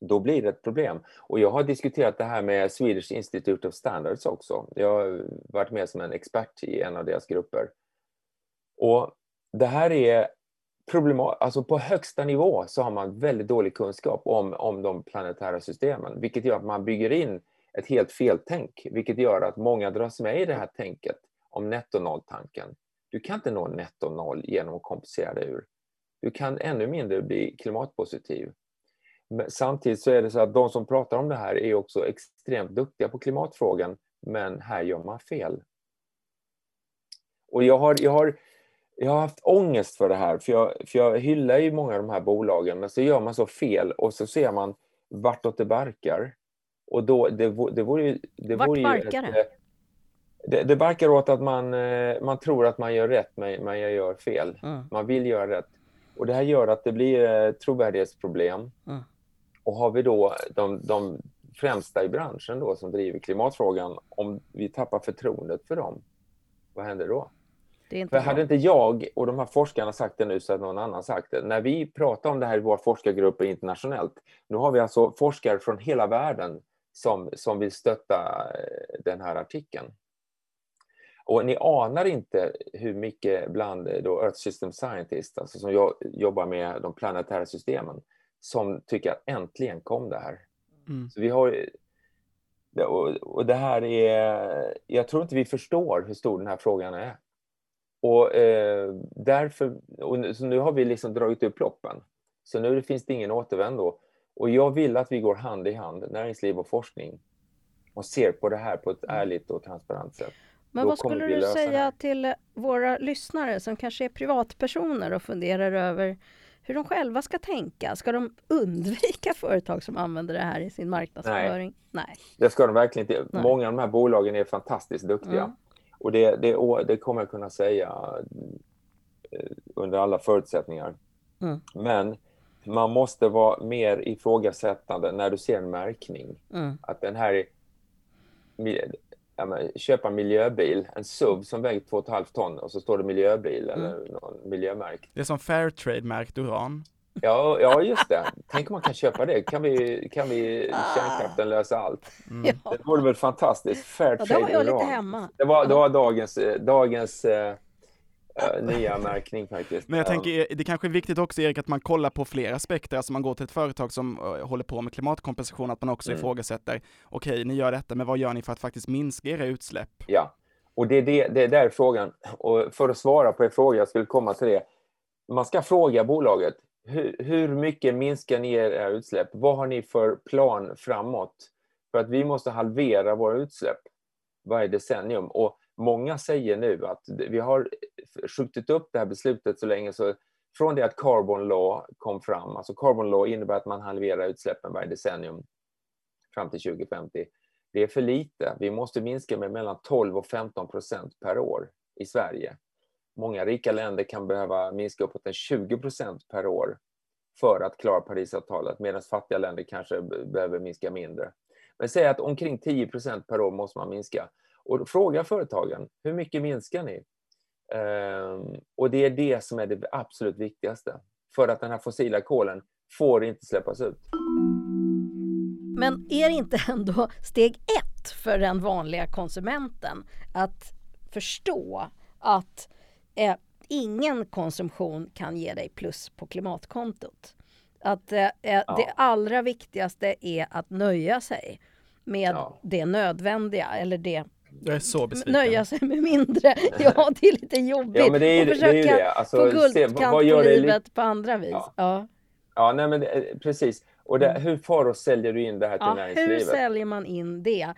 Speaker 3: då blir det ett problem. Och jag har diskuterat det här med Swedish Institute of Standards också. Jag har varit med som en expert i en av deras grupper. Och det här är problematiskt. alltså på högsta nivå så har man väldigt dålig kunskap om, om de planetära systemen, vilket gör att man bygger in ett helt feltänk, vilket gör att många dras med i det här tänket om netto-noll-tanken. Du kan inte nå netto-noll genom att kompensera dig ur. Du kan ännu mindre bli klimatpositiv. Men samtidigt så är det så att de som pratar om det här är också extremt duktiga på klimatfrågan, men här gör man fel. Och jag har, jag har, jag har haft ångest för det här, för jag, för jag hyllar ju många av de här bolagen, men så gör man så fel och så ser man vartåt det barkar. Och då, det, det vore ju... Det
Speaker 2: Vart
Speaker 3: vore
Speaker 2: barkar det?
Speaker 3: eh, det? Det barkar åt att man, eh, man tror att man gör rätt, men man gör fel.
Speaker 2: Mm.
Speaker 3: Man vill göra rätt. Och det här gör att det blir eh, trovärdighetsproblem.
Speaker 2: Mm.
Speaker 3: Och har vi då de, de främsta i branschen då som driver klimatfrågan, om vi tappar förtroendet för dem, vad händer då? För
Speaker 2: bra.
Speaker 3: hade inte jag och de här forskarna sagt det nu så hade någon annan sagt det. När vi pratar om det här i våra forskargrupper internationellt, nu har vi alltså forskare från hela världen som, som vill stötta eh, den här artikeln. Och ni anar inte hur mycket bland då Earth System Scientists, alltså som jag jobbar med de planetära systemen, som tycker att äntligen kom det här.
Speaker 1: Mm.
Speaker 3: Så vi har och, det här är, jag tror inte vi förstår hur stor den här frågan är. Och eh, därför, och nu, så nu har vi liksom dragit upp loppen. Så nu finns det ingen återvändo. Och jag vill att vi går hand i hand, näringsliv och forskning, och ser på det här på ett ärligt och transparent sätt.
Speaker 2: Men
Speaker 3: Då
Speaker 2: vad skulle du säga till våra lyssnare som kanske är privatpersoner och funderar över hur de själva ska tänka? Ska de undvika företag som använder det här i sin marknadsföring? Nej.
Speaker 3: Det ska de verkligen inte.
Speaker 2: Nej.
Speaker 3: Många av de här bolagen är fantastiskt duktiga.
Speaker 2: Mm.
Speaker 3: Och det, det, det kommer jag kunna säga eh, under alla förutsättningar.
Speaker 2: Mm.
Speaker 3: Men man måste vara mer ifrågasättande när du ser en märkning.
Speaker 2: Mm.
Speaker 3: Att den här men, köpa en miljöbil, en SUV som väger 2,5 ton och så står det miljöbil
Speaker 2: Mm.
Speaker 3: eller någon miljömärkt.
Speaker 1: Det är som Fairtrade-märkt uran.
Speaker 3: Ja, ja, just det. Tänk om man kan köpa det. Kan vi, kan vi
Speaker 2: Ah.
Speaker 3: kärnkraften lösa allt?
Speaker 1: Mm.
Speaker 2: Ja.
Speaker 3: Det vore väl fantastiskt. Fair
Speaker 2: ja, där var jag lite
Speaker 3: uran.
Speaker 2: hemma.
Speaker 3: Det var, det var dagens, dagens eh, eh, nya märkning faktiskt.
Speaker 1: Men jag
Speaker 3: Ja.
Speaker 1: tänker, det kanske är viktigt också Erik att man kollar på flera aspekter, alltså man går till ett företag som eh, håller på med klimatkompensation, att man också
Speaker 3: Mm.
Speaker 1: ifrågasätter, okej, ni gör detta, men vad gör ni för att faktiskt minska era utsläpp?
Speaker 3: Ja, och det är, det, det är där frågan. Och för att svara på er fråga, jag skulle komma till det. Man ska fråga bolaget, hur, hur mycket minskar ni era utsläpp? Vad har ni för plan framåt? För att vi måste halvera våra utsläpp varje decennium. Och många säger nu att vi har skjutit upp det här beslutet så länge så från det att Carbon Law kom fram, alltså Carbon Law innebär att man halverar utsläppen varje decennium fram till 2050. Det är för lite. Vi måste minska med mellan 12 och 15 procent per år i Sverige. Många rika länder kan behöva minska uppåt en 20 procent per år för att klara Parisavtalet, medan fattiga länder kanske behöver minska mindre. Men säg att omkring 10 procent per år måste man minska. Och fråga företagen, hur mycket minskar ni? Ehm, och det är det som är det absolut viktigaste. För att den här fossila kolen får inte släppas ut.
Speaker 2: Men är det inte ändå steg ett för den vanliga konsumenten att förstå att eh, ingen konsumtion kan ge dig plus på klimatkontot? Att eh, eh, det allra viktigaste är att nöja sig med
Speaker 3: Ja.
Speaker 2: det nödvändiga eller det
Speaker 1: Jag är så besviken.
Speaker 2: nöja sig med mindre. Ja, det är lite jobbigt.
Speaker 3: Ja, men det är
Speaker 2: och
Speaker 3: det. är
Speaker 2: försöka
Speaker 3: det. Alltså,
Speaker 2: få guldkant
Speaker 3: vad
Speaker 2: på
Speaker 3: gör det li-
Speaker 2: livet på andra vis.
Speaker 3: Ja.
Speaker 2: Ja.
Speaker 3: Ja, nej, men det, precis. Och det, hur far och säljer du in det här till
Speaker 2: Ja, hur
Speaker 3: näringslivet?
Speaker 2: säljer man in det?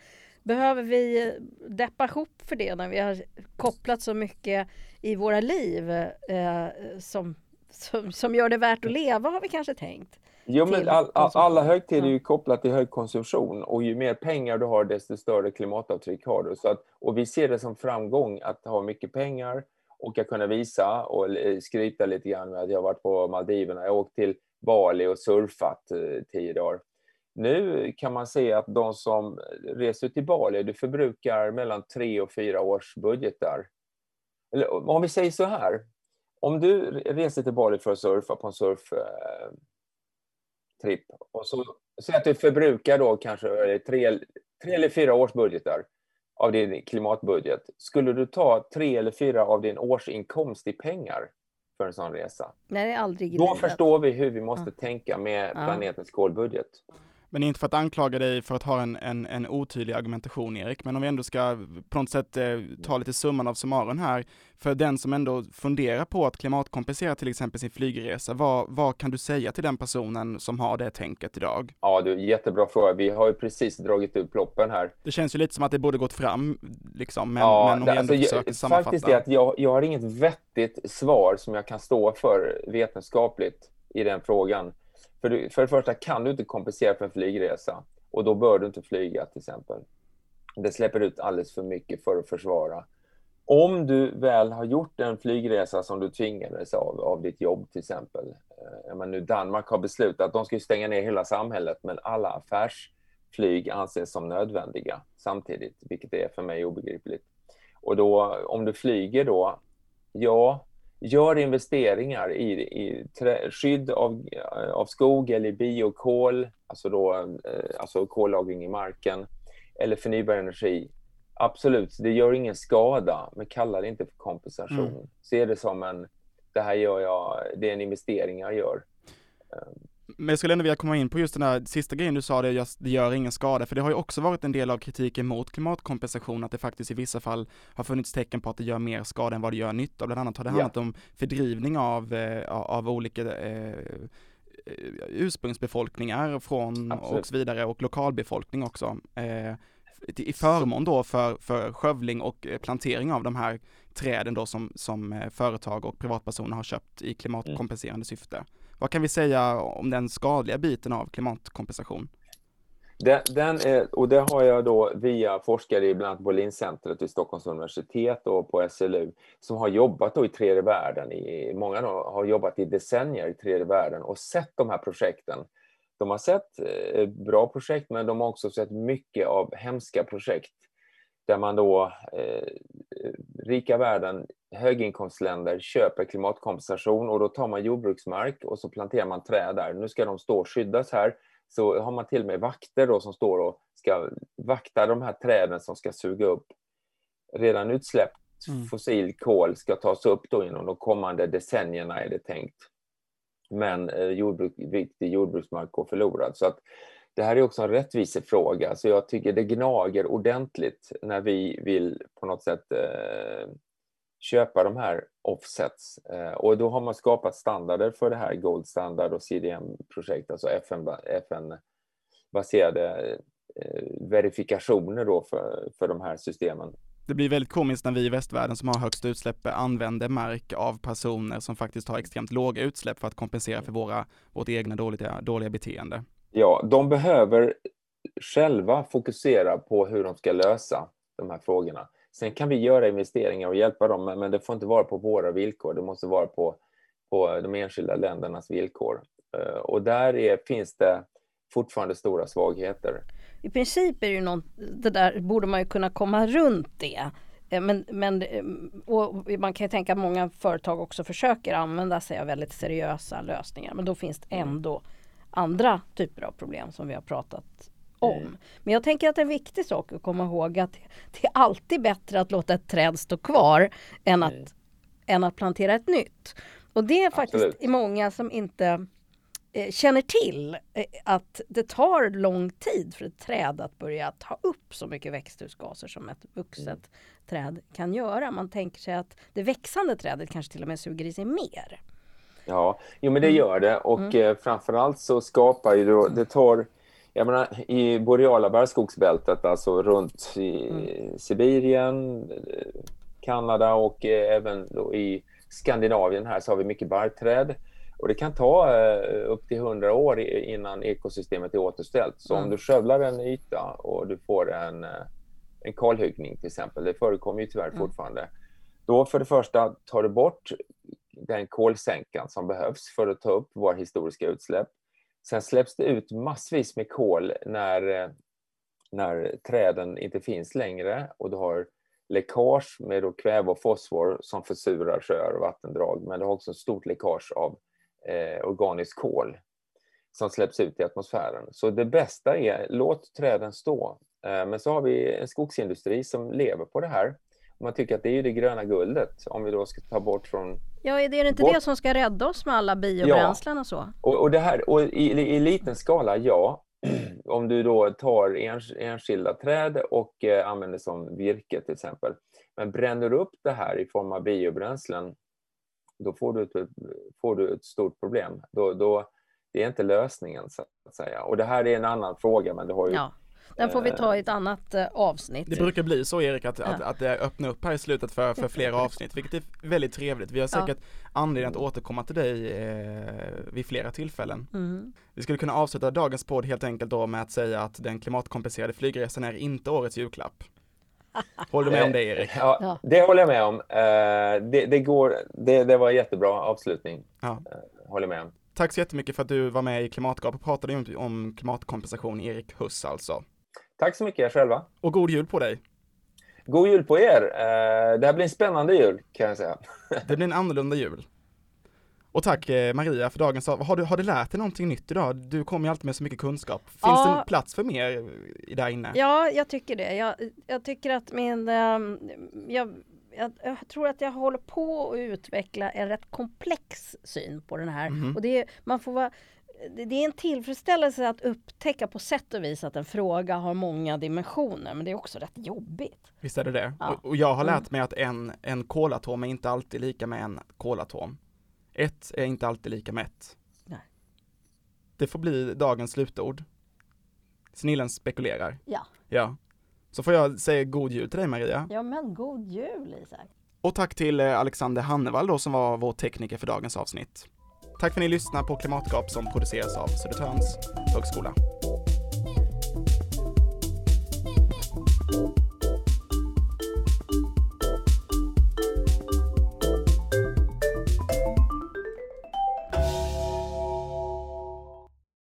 Speaker 2: Behöver vi eh, deppa ihop för det när vi har kopplat så mycket i våra liv eh, som, som, som gör det värt att leva har vi kanske tänkt.
Speaker 3: Jo, men all, all, alla högtider är ju kopplat till hög konsumtion och ju mer pengar du har desto större klimatavtryck har du. Så att, och vi ser det som framgång att ha mycket pengar och att kunna visa och eh, skryta lite grann med att jag har varit på Maldiverna. Jag åkt till Bali och surfat eh, tio dagar. Nu kan man se att de som reser till Bali, du förbrukar mellan tre och fyra års budgetar. Eller om vi säger så här, om du reser till Bali för att surfa på en surf eh, tripp och så säg att du förbrukar då kanske tre, tre eller fyra års budgetar av din klimatbudget. Skulle du ta tre eller fyra av din årsinkomst i pengar för en sån resa.
Speaker 2: Nej, det är aldrig
Speaker 3: Då förstår vi hur vi måste tänka med
Speaker 2: Ja.
Speaker 3: planetens kolbudget.
Speaker 1: Men inte för att anklaga dig för att ha en, en, en otydlig argumentation Erik, men om vi ändå ska på något sätt eh, ta lite summan av summarum här, för den som ändå funderar på att klimatkompensera till exempel sin flygresa, vad, vad kan du säga till den personen som har det tänket idag?
Speaker 3: Ja, du, jättebra fråga. Vi har ju precis dragit upp loppen här.
Speaker 1: Det känns ju lite som att det borde gått fram, liksom, men,
Speaker 3: ja,
Speaker 1: men om vi ändå
Speaker 3: alltså,
Speaker 1: försöker
Speaker 3: jag,
Speaker 1: sammanfatta.
Speaker 3: faktiskt är att jag, jag har inget vettigt svar som jag kan stå för vetenskapligt i den frågan. För, du, för det första kan du inte kompensera för en flygresa och då bör du inte flyga till exempel. Det släpper ut alldeles för mycket för att försvara. Om du väl har gjort en flygresa som du tvingades av, av ditt jobb till exempel. Eh, jag nu Danmark har beslutat att de ska stänga ner hela samhället men alla affärsflyg anses som nödvändiga samtidigt, vilket är för mig obegripligt. Och då, om du flyger då, ja, gör investeringar i, i trä, skydd av, av skog eller biokol, alltså, då, eh, alltså kollagring i marken, eller förnybar energi. Absolut, det gör ingen skada, men kalla det inte för kompensation.
Speaker 1: Mm.
Speaker 3: Se det som en, det här gör jag, det är en investering jag gör.
Speaker 1: Men jag skulle ändå vilja komma in på just den här sista grejen du sa, det, just, det gör ingen skada, för det har ju också varit en del av kritiken mot klimatkompensation, att det faktiskt i vissa fall har funnits tecken på att det gör mer skada än vad det gör nytta. Bland annat har det handlat om fördrivning av, eh, av olika eh, ursprungsbefolkningar från
Speaker 3: Absolut.
Speaker 1: och så vidare och lokalbefolkning också. Eh, i förmån då för, för skövling och eh, plantering av de här träden då som, som eh, företag och privatpersoner har köpt i klimatkompenserande syfte. Vad kan vi säga om den skadliga biten av klimatkompensation?
Speaker 3: Den, den är, och det har jag då via forskare i bland annat Bolincentret vid Stockholms universitet och på SLU som har jobbat då i tredje världen. I, många då har jobbat i decennier i tredje världen och sett de här projekten. De har sett eh, bra projekt men de har också sett mycket av hemska projekt där man då, eh, rika världen, höginkomstländer köper klimatkompensation och då tar man jordbruksmark och så planterar man träd där. Nu ska de stå och skyddas här så har man till och med vakter då som står och ska vakta de här träden som ska suga upp redan utsläppt
Speaker 1: Mm.
Speaker 3: fossil kol ska tas upp då inom de kommande decennierna är det tänkt. Men eh, jordbruk, viktig jordbruksmark går förlorad. Så att det här är också en rättvisefråga. Så jag tycker det gnager ordentligt när vi vill på något sätt eh, köpa de här offsets. Eh, och då har man skapat standarder för det här, Gold Standard och CDM-projekt, alltså FN-baserade eh, verifikationer då för, för de här systemen.
Speaker 1: Det blir väldigt komiskt när vi i västvärlden som har högst utsläpp använder mark av personer som faktiskt har extremt låga utsläpp för att kompensera för våra, vårt egna dåliga, dåliga beteende.
Speaker 3: Ja, de behöver själva fokusera på hur de ska lösa de här frågorna. Sen kan vi göra investeringar och hjälpa dem, men det får inte vara på våra villkor. Det måste vara på, på de enskilda ländernas villkor. Eh, Och där är, finns det fortfarande stora svagheter.
Speaker 2: I princip är det ju något, det där borde man ju kunna komma runt det. Eh, Men, men eh, man kan ju tänka att många företag också försöker använda sig av väldigt seriösa lösningar. Men då finns det ändå andra typer av problem som vi har pratat om.
Speaker 3: Mm.
Speaker 2: Men jag tänker att en viktig sak att komma ihåg att det är alltid bättre att låta ett träd stå kvar än att,
Speaker 3: Mm.
Speaker 2: än att plantera ett nytt. Och det är faktiskt
Speaker 3: Absolut.
Speaker 2: i många som inte eh, känner till eh, att det tar lång tid för ett träd att börja ta upp så mycket växthusgaser som ett vuxet
Speaker 3: Mm.
Speaker 2: träd kan göra. Man tänker sig att det växande trädet kanske till och med suger i sig mer.
Speaker 3: Ja, jo men det
Speaker 2: Mm.
Speaker 3: gör det och eh, framförallt så skapar ju då, det tar, jag menar i boreala barrskogsbältet, alltså runt i
Speaker 2: Mm.
Speaker 3: Sibirien, Kanada och eh, även i Skandinavien här så har vi mycket barrträd. Och det kan ta eh, upp till 100 år innan ekosystemet är återställt. Så
Speaker 2: Mm.
Speaker 3: om du skövlar en yta och du får en, eh, en kalhuggning till exempel, det förekommer ju tyvärr
Speaker 2: Mm.
Speaker 3: fortfarande. Då för det första tar du bort den kolsänkan som behövs för att ta upp våra historiska utsläpp. Sen släpps det ut massvis med kol när, eh, när träden inte finns längre och du har läckage med då kväve och fosfor som försurar sjöar och vattendrag. Men du har också ett stort läckage av eh, organiskt kol som släpps ut i atmosfären. Så det bästa är låt träden stå. Eh, men så har vi en skogsindustri som lever på det här man tycker att det är det gröna guldet om vi då ska ta bort från...
Speaker 2: Ja, är det inte bort... det som ska rädda oss med alla biobränslen ja. och så?
Speaker 3: Och, och, det här, och i, i liten skala, ja. om du då tar ens, enskilda träd och eh, använder som virke till exempel. Men bränner du upp det här i form av biobränslen, då får du ett, får du ett stort problem. Då, då, det är inte lösningen så att säga. Och det här är en annan fråga, men det har ju
Speaker 2: ja. Den får vi ta i ett annat eh, avsnitt.
Speaker 1: Det brukar bli så Erik att, ja. att, att det öppnar upp här i slutet för, för flera avsnitt, vilket är väldigt trevligt. Vi har säkert ja. anledning att återkomma till dig eh, vid flera tillfällen. Mm. Vi skulle kunna avsluta dagens podd helt enkelt då med att säga att den klimatkompenserade flygresan är inte årets julklapp. Håller du med om det Erik?
Speaker 3: Ja, det håller jag med om. Eh, det, det går, det, det var en jättebra avslutning. Ja. Eh, håller med om.
Speaker 1: Tack så jättemycket för att du var med i Klimatgap och pratade om, om klimatkompensation, Erik Huss alltså.
Speaker 3: Tack så mycket själva.
Speaker 1: Och god jul på dig.
Speaker 3: God jul på er. Eh, det här blir en spännande jul kan jag säga.
Speaker 1: Det blir en annorlunda jul. Och tack eh, Maria för dagens har du, har du lärt dig någonting nytt idag? Du kommer ju alltid med så mycket kunskap. Finns ja. det plats för mer där inne?
Speaker 2: Ja, jag tycker det. Jag, jag tycker att min, ehm, jag, jag, jag, tror att jag håller på att utveckla en rätt komplex syn på den här. Mm. Och det är, man får vara det är en tillfredsställelse att upptäcka på sätt och vis att en fråga har många dimensioner, men det är också rätt jobbigt.
Speaker 1: Visst är det det. Ja. Och, jag har lärt mm. mig att en, en kolatom är inte alltid lika med en kolatom. Ett är inte alltid lika med ett. Nej. Det får bli dagens slutord. Snillen spekulerar.
Speaker 2: Ja.
Speaker 1: Ja. Så får jag säga god jul till dig Maria.
Speaker 2: Ja men god jul Isak.
Speaker 1: Och tack till eh, Alexander Hannevall då som var vår tekniker för dagens avsnitt. Tack för att ni lyssnar på Klimatgap som produceras av Södertörns högskola.